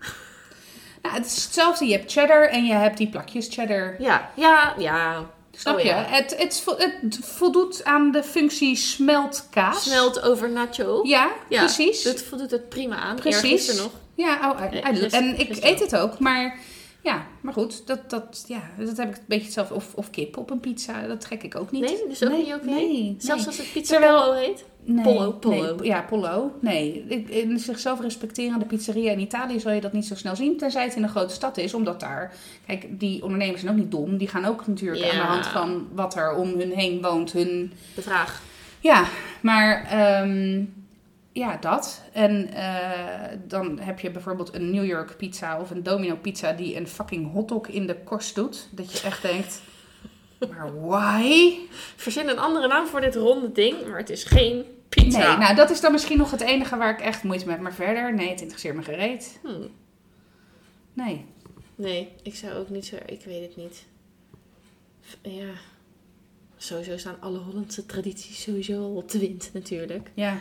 Nou, het is hetzelfde. Je hebt cheddar en je hebt die plakjes cheddar. Ja, ja, ja. Snap Oh, je? ja. Het, het, het voldoet aan de functie smeltkaas. Smelt over nacho. Ja, Ja, precies. Dat voldoet het prima aan. Precies. Nog. Ja, oh, Nee, I- I- gisteren- en ik eet het ook, maar ja, maar goed, dat, dat, ja, dat heb ik een beetje hetzelfde. Of, of kip op een pizza, dat trek ik ook niet. Nee, dus ook nee, niet oké? Nee, Zelfs nee. als het pizza Terwijl- pollo heet? Nee, nee, ja, pollo. Nee, in zichzelf respecterende pizzeria in Italië zal je dat niet zo snel zien, tenzij het in een grote stad is, omdat daar, kijk, die ondernemers zijn ook niet dom, die gaan ook natuurlijk Ja. aan de hand van wat er om hun heen woont, hun De vraag. ja, maar ehm, ja, dat. En eh, dan heb je bijvoorbeeld een New York pizza of een Domino pizza die een fucking hotdog in de korst doet. Dat je echt denkt, maar why? Verzin een andere naam voor dit ronde ding, maar het is geen pizza. Nee, nou dat is dan misschien nog het enige waar ik echt moeite mee heb. Maar verder, nee, het interesseert me gereed. Hmm. Nee. Nee, ik zou ook niet zo... Ik weet het niet. Ja. Sowieso staan alle Hollandse tradities sowieso al op de wind natuurlijk. Ja.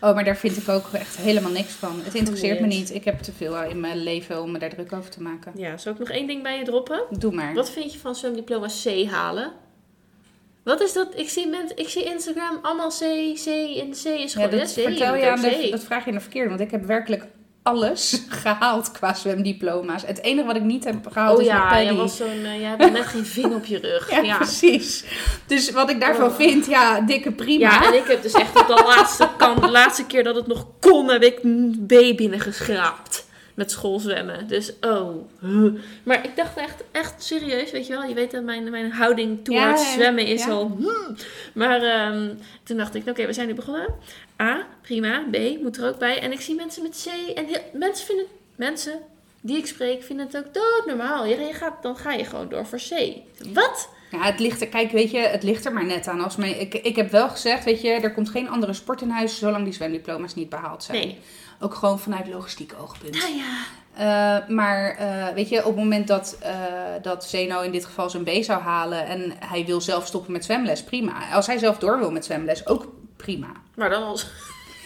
Oh, maar daar vind ik ook echt helemaal niks van. Het interesseert me niet. Ik heb te veel in mijn leven om me daar druk over te maken. Ja, zal ik nog één ding bij je droppen? Doe maar. Wat vind je van zwemdiploma C halen? Wat is dat? Ik zie, mensen, ik zie Instagram allemaal C, C en C is Ja, gewoon... dat, C, vertel je aan de, dat vraag je aan de verkeerde, want ik heb werkelijk alles gehaald qua zwemdiploma's. Het enige wat ik niet heb gehaald Oh is ja, mijn jij paddy. was zo'n... eh, jij hebt net geen ving op je rug. Ja, Ja, precies. Dus wat ik daarvan Oh. vind, ja, dikke prima. Ja, en ik heb dus echt op de laatste kant, de laatste keer dat het nog kon, heb ik een B binnengeschraapt. Met schoolzwemmen. Dus, oh. Maar ik dacht echt, echt serieus, weet je wel. Je weet dat mijn, mijn houding towards Ja, zwemmen is ja. al... hmm. Maar ehm, toen dacht ik, oké, we zijn nu begonnen. A, prima. B, moet er ook bij. En ik zie mensen met C. En heel- mensen vinden, mensen die ik spreek, vinden het ook doodnormaal. Ja, je gaat, dan ga je gewoon door voor C. Wat? Ja, het ligt er, kijk, weet je, het ligt er maar net aan. Als mijn, ik, ik heb wel gezegd, weet je, er komt geen andere sport in huis zolang die zwemdiploma's niet behaald zijn. Nee. Ook gewoon vanuit logistiek oogpunt. Nou ja. Eh, maar eh, weet je, op het moment dat, eh, dat Zeno in dit geval zijn B zou halen en hij wil zelf stoppen met zwemles, prima. Als hij zelf door wil met zwemles, ook prima. Maar dan als...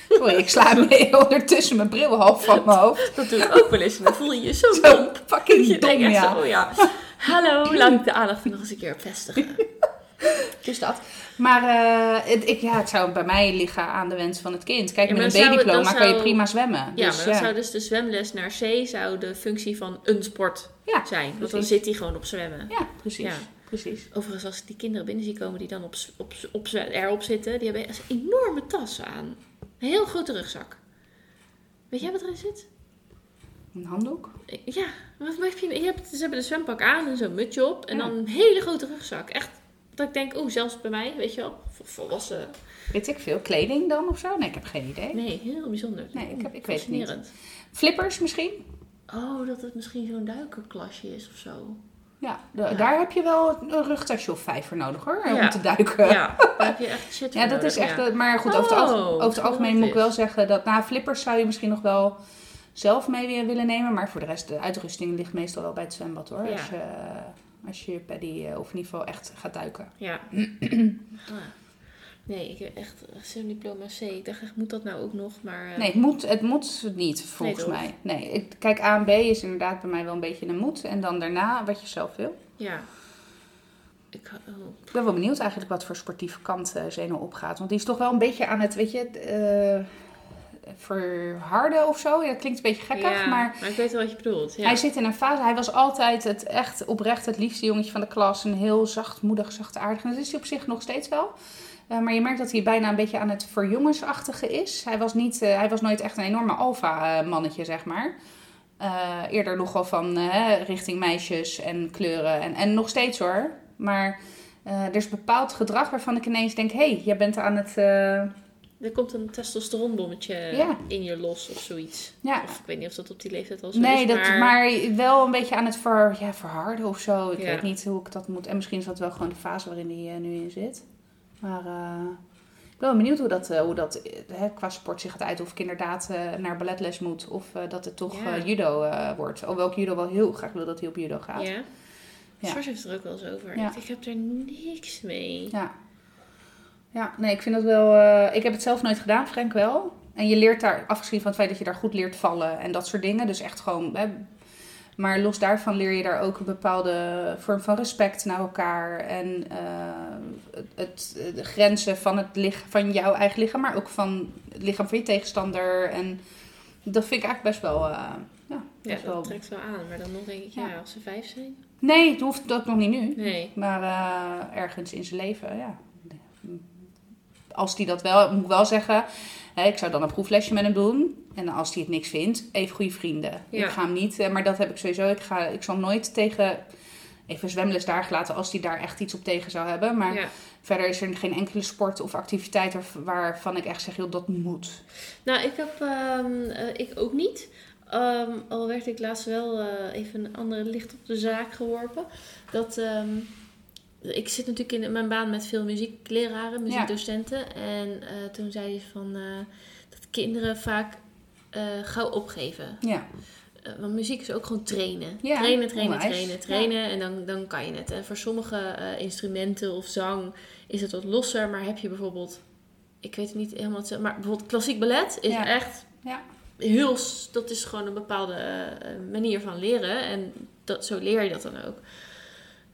Sorry, ik sla mee ondertussen mijn bril half van mijn hoofd. Dat doe ik ook wel eens. En dan voel je je zo Zo dom. fucking Je dom, ja. zo, ja. Hallo, laat ik de aandacht nog eens een keer vestigen. Dus dat. Maar eh, het, ik, ja, het zou bij mij liggen aan de wens van het kind. Kijk, Ja, met maar een zou dan kan je prima zwemmen. Ja, dus, maar dan ja. zou dus de zwemles naar C zou de functie van een sport Ja, zijn. Want dan zit hij gewoon op zwemmen. Ja, precies. Precies. Overigens, als ik die kinderen binnen zie komen die dan op, op, op, erop zitten, die hebben een enorme tas aan. Een heel grote rugzak. Weet jij wat erin zit? Een handdoek? Ja, heb je, hebt, ze hebben de zwempak aan en zo'n mutsje op. En dan een hele grote rugzak. Echt, dat ik denk, oeh, zelfs bij mij, weet je wel, vol- volwassen. Weet ik veel. Kleding dan of zo? Nee, ik heb geen idee. Nee, heel bijzonder. Nee, ik heb- ik weet het niet. Flippers misschien? Oh, dat het misschien zo'n duikerklasje is of zo. Ja, da- Ja. daar heb je wel een rugtasje of vijf voor nodig hoor, Ja. om te duiken. Ja, daar heb je echt shit Ja, dat is echt. ja. eh, Maar goed, over, het, Oh, over het algemeen moet ik wel zeggen dat. Nou, flippers zou je misschien nog wel zelf mee wi- willen nemen. Maar voor de rest, de uitrusting ligt meestal wel bij het zwembad hoor. Ja. Als, je, als je paddy eh, of in ieder geval echt gaat duiken. Ja. Ah. Nee, ik heb echt zo'n diploma C. Ik dacht echt, moet dat nou ook nog? Maar eh, Nee, het moet, het moet niet volgens Nee, mij. Nee, ik, kijk, A en B is inderdaad bij mij wel een beetje een moet. En dan daarna wat je zelf wil. ja. Ik, oh, Ik ben wel benieuwd eigenlijk wat voor sportieve kant eh Zeno opgaat. Want die is toch wel een beetje aan het, weet je, eh, verharden of zo. Ja, dat klinkt een beetje gekkig, ja, maar ik weet wel wat je bedoelt. Ja. hij zit in een fase. Hij was altijd het echt oprecht het liefste jongetje van de klas. Een heel zachtmoedig, zachtaardig. En dat is hij op zich nog steeds wel. Eh, maar je merkt dat hij bijna een beetje aan het verjongensachtige is. Hij was, niet, eh, hij was nooit echt een enorme alfa-mannetje, zeg maar. Eh, eerder nogal van richting meisjes en kleuren. En, en nog steeds hoor. Maar er is bepaald gedrag waarvan ik ineens denk... hé, hey, jij bent aan het... Er komt een testosteronbommetje Ja. in je los of zoiets. ja, Of ik weet niet of dat op die leeftijd al zo Nee, is. dat, maar... maar... wel een beetje aan het ver, ja, verharden of zo. Ik Ja. weet niet hoe ik dat moet. En misschien is dat wel gewoon de fase waarin hij eh, nu in zit. Maar eh, ik ben wel benieuwd hoe dat, eh, hoe dat qua sport zich gaat uit. Of ik inderdaad naar balletles moet. Of dat het toch judo wordt. Hoewel ik judo wel heel graag wil dat hij op judo gaat. Ja? Ja. Zwart heeft er ook wel eens over. Ik, ik heb er niks mee. Ja. Ja, nee, ik vind dat wel... eh, ik heb het zelf nooit gedaan, Frank wel. En je leert daar, afgezien van het feit dat je daar goed leert vallen en dat soort dingen. Dus echt gewoon... Hè, maar los daarvan leer je daar ook een bepaalde vorm van respect naar elkaar. En eh, het, het- de grenzen van, het lichaam, van jouw eigen lichaam, maar ook van het lichaam van je tegenstander. En dat vind ik eigenlijk best wel... eh, ja, Ja, best wel... dat trekt wel aan. Maar dan nog denk ik, ja, Ja. als ze vijf zijn. Nee, het hoeft ook nog niet nu. Nee. Maar ergens in zijn leven, ja. Als hij dat wel, moet ik wel zeggen. Hè, ik zou dan een proeflesje met hem doen. En als hij het niks vindt, even goede vrienden. Ja. Ik ga hem niet, eh, maar dat heb ik sowieso. Ik, ga, ik zal nooit tegen. Even zwemles daar gelaten als hij daar echt iets op tegen zou hebben. Maar Ja. verder is er geen enkele sport of activiteit waar- waarvan ik echt zeg, joh, dat moet. Nou, ik heb, ehm, eh, ik ook niet. Ehm, al werd ik laatst wel eh, even een andere licht op de zaak geworpen. Dat, ehm, ik zit natuurlijk in mijn baan met veel muziekleraren, muziekdocenten. En eh, toen zei ze van, eh, dat kinderen vaak eh, gauw opgeven. Ja, want muziek is ook gewoon trainen. Ja, trainen, trainen, onwijs. trainen, trainen. En dan, dan kan je het. En voor sommige instrumenten of zang is het wat losser. Maar heb je bijvoorbeeld... Ik weet het niet helemaal hetzelfde. Maar bijvoorbeeld klassiek ballet is echt ja, heel... Dat is gewoon een bepaalde manier van leren. En dat, zo leer je dat dan ook.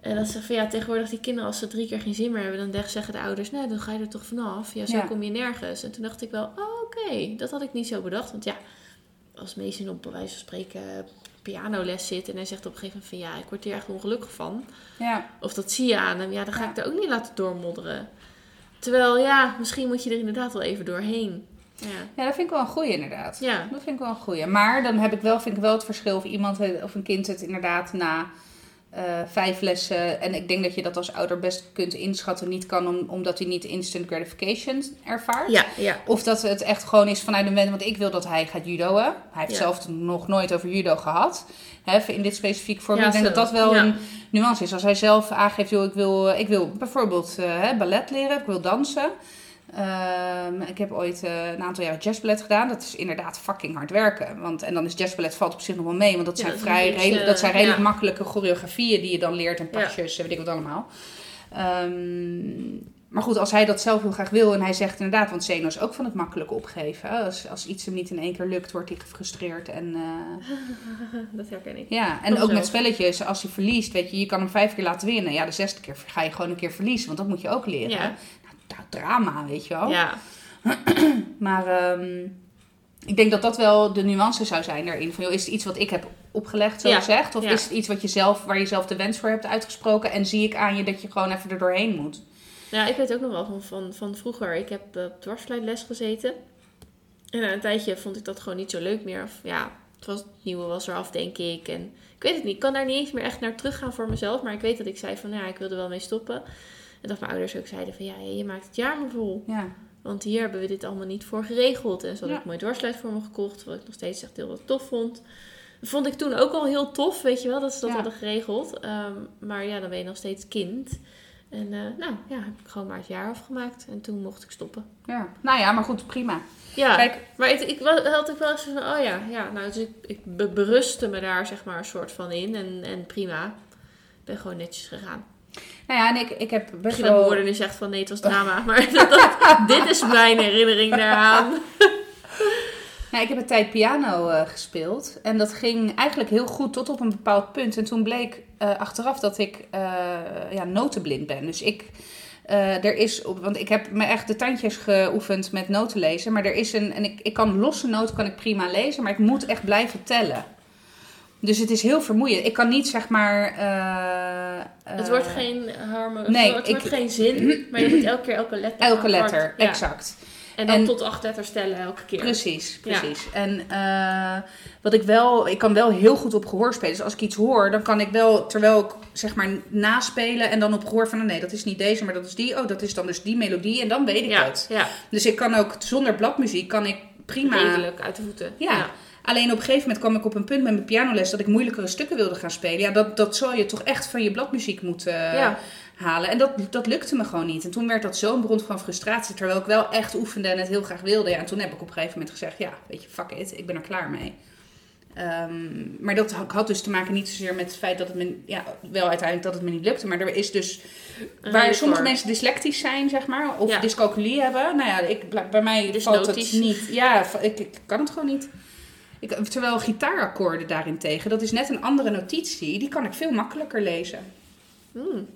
En dat ze van ja, tegenwoordig die kinderen, als ze drie keer geen zin meer hebben, dan zeggen de ouders, nee, dan ga je er toch vanaf. Ja, zo Ja. kom je nergens. En toen dacht ik wel, oh, oké, dat had ik niet zo bedacht. Want ja, als Mason op bij wijze van spreken pianoles zit en hij zegt op een gegeven moment van ja, ik word hier echt ongelukkig van. ja. Of dat zie je aan hem, ja, dan ga Ja. ik er ook niet laten doormodderen. Terwijl ja, misschien moet je er inderdaad wel even doorheen. Ja. Ja, dat vind ik wel een goeie inderdaad. Ja. Dat vind ik wel een goeie. Maar dan heb ik wel, vind ik wel het verschil of iemand of een kind het inderdaad na eh, vijf lessen. En ik denk dat je dat als ouder best kunt inschatten. Niet kan om, omdat hij niet instant gratification ervaart. Ja, ja. Of dat het echt gewoon is vanuit een wens. Want ik wil dat hij gaat judoën. Hij heeft Ja. zelf nog nooit over judo gehad. Hè, in dit specifiek voorbeeld. Ik denk zo. dat dat wel een nuance is. Als hij zelf aangeeft, joh, ik, wil, ik wil bijvoorbeeld eh, ballet leren. Ik wil dansen. Ehm, ik heb ooit eh, een aantal jaren jazzballet gedaan. Dat is inderdaad fucking hard werken. Want, en dan is jazzballet valt op zich nog wel mee. Want dat Ja, zijn, dat vrij, beetje, redelijk, dat zijn redelijk ja. makkelijke choreografieën die je dan leert. En pasjes en weet ik wat allemaal. Ehm, maar goed, als hij dat zelf heel graag wil en hij zegt inderdaad, want Zeno is ook van het makkelijke opgeven. Als, als iets hem niet in één keer lukt, wordt hij gefrustreerd. En, eh, Dat herken ik. ja, en ook zo. met spelletjes, als hij verliest, weet je, je kan hem vijf keer laten winnen. Ja, de zesde keer ga je gewoon een keer verliezen, want dat moet je ook leren. Ja. Nou, nou, drama, weet je wel. Ja, Maar ehm, ik denk dat dat wel de nuance zou zijn daarin. Van, joh, is het iets wat ik heb opgelegd, zo Ja. gezegd? Of Ja. is het iets wat je zelf, waar je zelf de wens voor hebt uitgesproken? En zie ik aan je dat je gewoon even er doorheen moet? Nou, ik weet ook nog wel van, van, van vroeger. Ik heb op dwarsfluitles gezeten. En na een tijdje vond ik dat gewoon niet zo leuk meer. Of ja, het, was, het nieuwe was eraf, denk ik. En ik weet het niet. Ik kan daar niet eens meer echt naar teruggaan voor mezelf. Maar ik weet dat ik zei van, ja, ik wil er wel mee stoppen. En dat mijn ouders ook zeiden van, ja, je maakt het jaar maar vol. Ja, Want hier hebben we dit allemaal niet voor geregeld. En ze hadden Ja. ook mooi dwarsluit voor me gekocht. Wat ik nog steeds echt heel wat tof vond. Vond ik toen ook al heel tof, weet je wel, dat ze dat Ja. hadden geregeld. Ehm, maar ja, dan ben je nog steeds kind. En eh, nou ja, heb ik gewoon maar het jaar afgemaakt. En toen mocht ik stoppen. Ja. Nou ja, maar goed, prima. Ja, Kijk, maar ik, had ik wel eens van, oh ja, ja nou, dus ik, ik be- berustte me daar zeg maar een soort van in. En, en prima. Ik ben gewoon netjes gegaan. Nou ja, en ik, ik heb best Misschien dat nu zegt van nee, het was drama. Maar dat, dat- dit is mijn herinnering daaraan. Nou, ik heb een tijd piano eh, gespeeld. En dat ging eigenlijk heel goed tot op een bepaald punt. En toen bleek eh, achteraf dat ik eh, ja, notenblind ben. Dus ik... er is, want ik heb me echt de tandjes geoefend met noten lezen. Maar er is een, en ik, ik kan losse noten kan ik prima lezen, maar ik moet echt blijven tellen. Dus het is heel vermoeiend. Ik kan niet zeg maar. eh, Het eh, wordt geen harme, nee, het ik- wordt geen zin, maar je moet elke keer elke letter Elke letter, ja. exact. En dan En- tot acht letters tellen elke keer. Precies, Ja. precies. En eh, wat ik wel, ik kan wel heel goed op gehoor spelen. Dus als ik iets hoor, dan kan ik wel, terwijl ik zeg maar naspelen en dan op gehoor van, oh nee, dat is niet deze, maar dat is die. Oh, dat is dan dus die melodie en dan weet ik Ja, het. ja, Dus ik kan ook zonder bladmuziek, kan ik prima. redelijk uit de voeten. Ja. Alleen op een gegeven moment kwam ik op een punt met mijn pianoles dat ik moeilijkere stukken wilde gaan spelen. Ja, dat, dat zal je toch echt van je bladmuziek moeten Ja. halen. En dat, dat lukte me gewoon niet. En toen werd dat zo'n bron van frustratie, terwijl ik wel echt oefende en het heel graag wilde. Ja, en toen heb ik op een gegeven moment gezegd, ja, weet je, fuck it, ik ben er klaar mee. Ehm, maar dat had dus te maken niet zozeer met het feit dat het me, ja, wel uiteindelijk dat het me niet lukte. Maar er is dus, waar sommige mensen dyslectisch zijn, zeg maar, of Ja. dyscalculie hebben. Nou ja, ik, bij mij valt het niet. Ja, ik, ik kan het gewoon niet. Ik, terwijl gitaarakkoorden daarentegen, dat is net een andere notitie. Die kan ik veel makkelijker lezen. Hmm,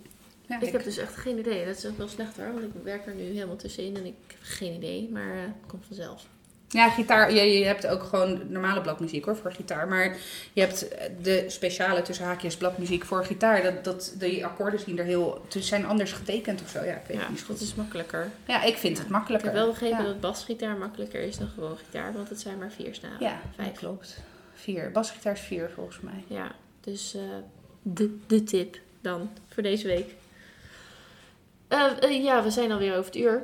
Ja, ik heb dus echt geen idee. Dat is ook wel slecht hoor, want ik werk er nu helemaal tussenin en ik heb geen idee, maar eh, het komt vanzelf. Ja, gitaar. Je, je hebt ook gewoon normale bladmuziek hoor voor gitaar. Maar je hebt de speciale tussen haakjes bladmuziek voor gitaar. Dat, dat, die akkoorden zien er heel. Zijn anders getekend of zo. Ja, ik weet Ja, het niet goed. is makkelijker. Ja, ik vind het Ik makkelijker. heb wel begrepen ja. dat basgitaar makkelijker is dan gewoon gitaar, want het zijn maar vier snaren. Ja, Vijf. klopt. Vier. Basgitaar is vier volgens mij. Ja, dus eh, de, de tip dan voor deze week. Eh, eh, ja, we zijn alweer over het uur.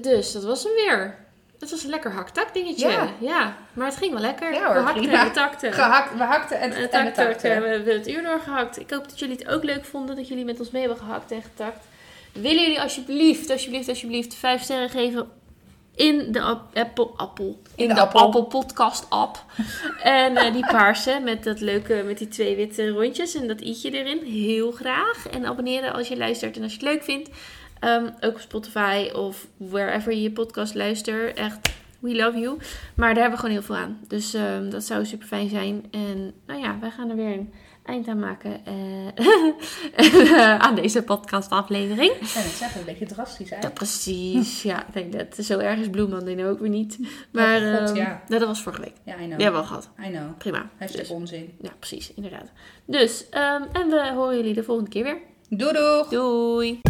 Dus dat was hem weer. Het was een lekker hak-tak dingetje. Ja. Ja. maar het ging wel lekker. Ja hoor, we hakten prima. en we takten. Gehakt, we hakten en, En en, het we takten, we hebben het uur doorgehakt. Ik hoop dat jullie het ook leuk vonden. Dat jullie met ons mee hebben gehakt en getakt. Willen jullie alsjeblieft, alsjeblieft, alsjeblieft vijf sterren geven in de ap- Apple, Apple, in, de. Apple Podcast app. en eh, die paarse met dat leuke, met die twee witte rondjes en dat i'tje erin. Heel graag. En abonneren als je luistert en als je het leuk vindt. Ehm, ook op Spotify of wherever je je podcast luistert. Echt, we love you. Maar daar hebben we gewoon heel veel aan. Dus ehm, dat zou super fijn zijn. En nou ja, wij gaan er weer een eind aan maken. eh, aan deze podcastaflevering. Zou net zeggen, een beetje drastisch Ja, eigenlijk. precies. Ja, ik denk dat zo erg is Bloeman nu ook weer niet. Maar Oh, God, ehm, ja. dat was vorige week. Ja, I Die know. hebben we al gehad. I know. Prima. Hashtag Dus, onzin. ja, precies. Inderdaad. Dus, en we horen jullie de volgende keer weer. Doei doeg. Doei.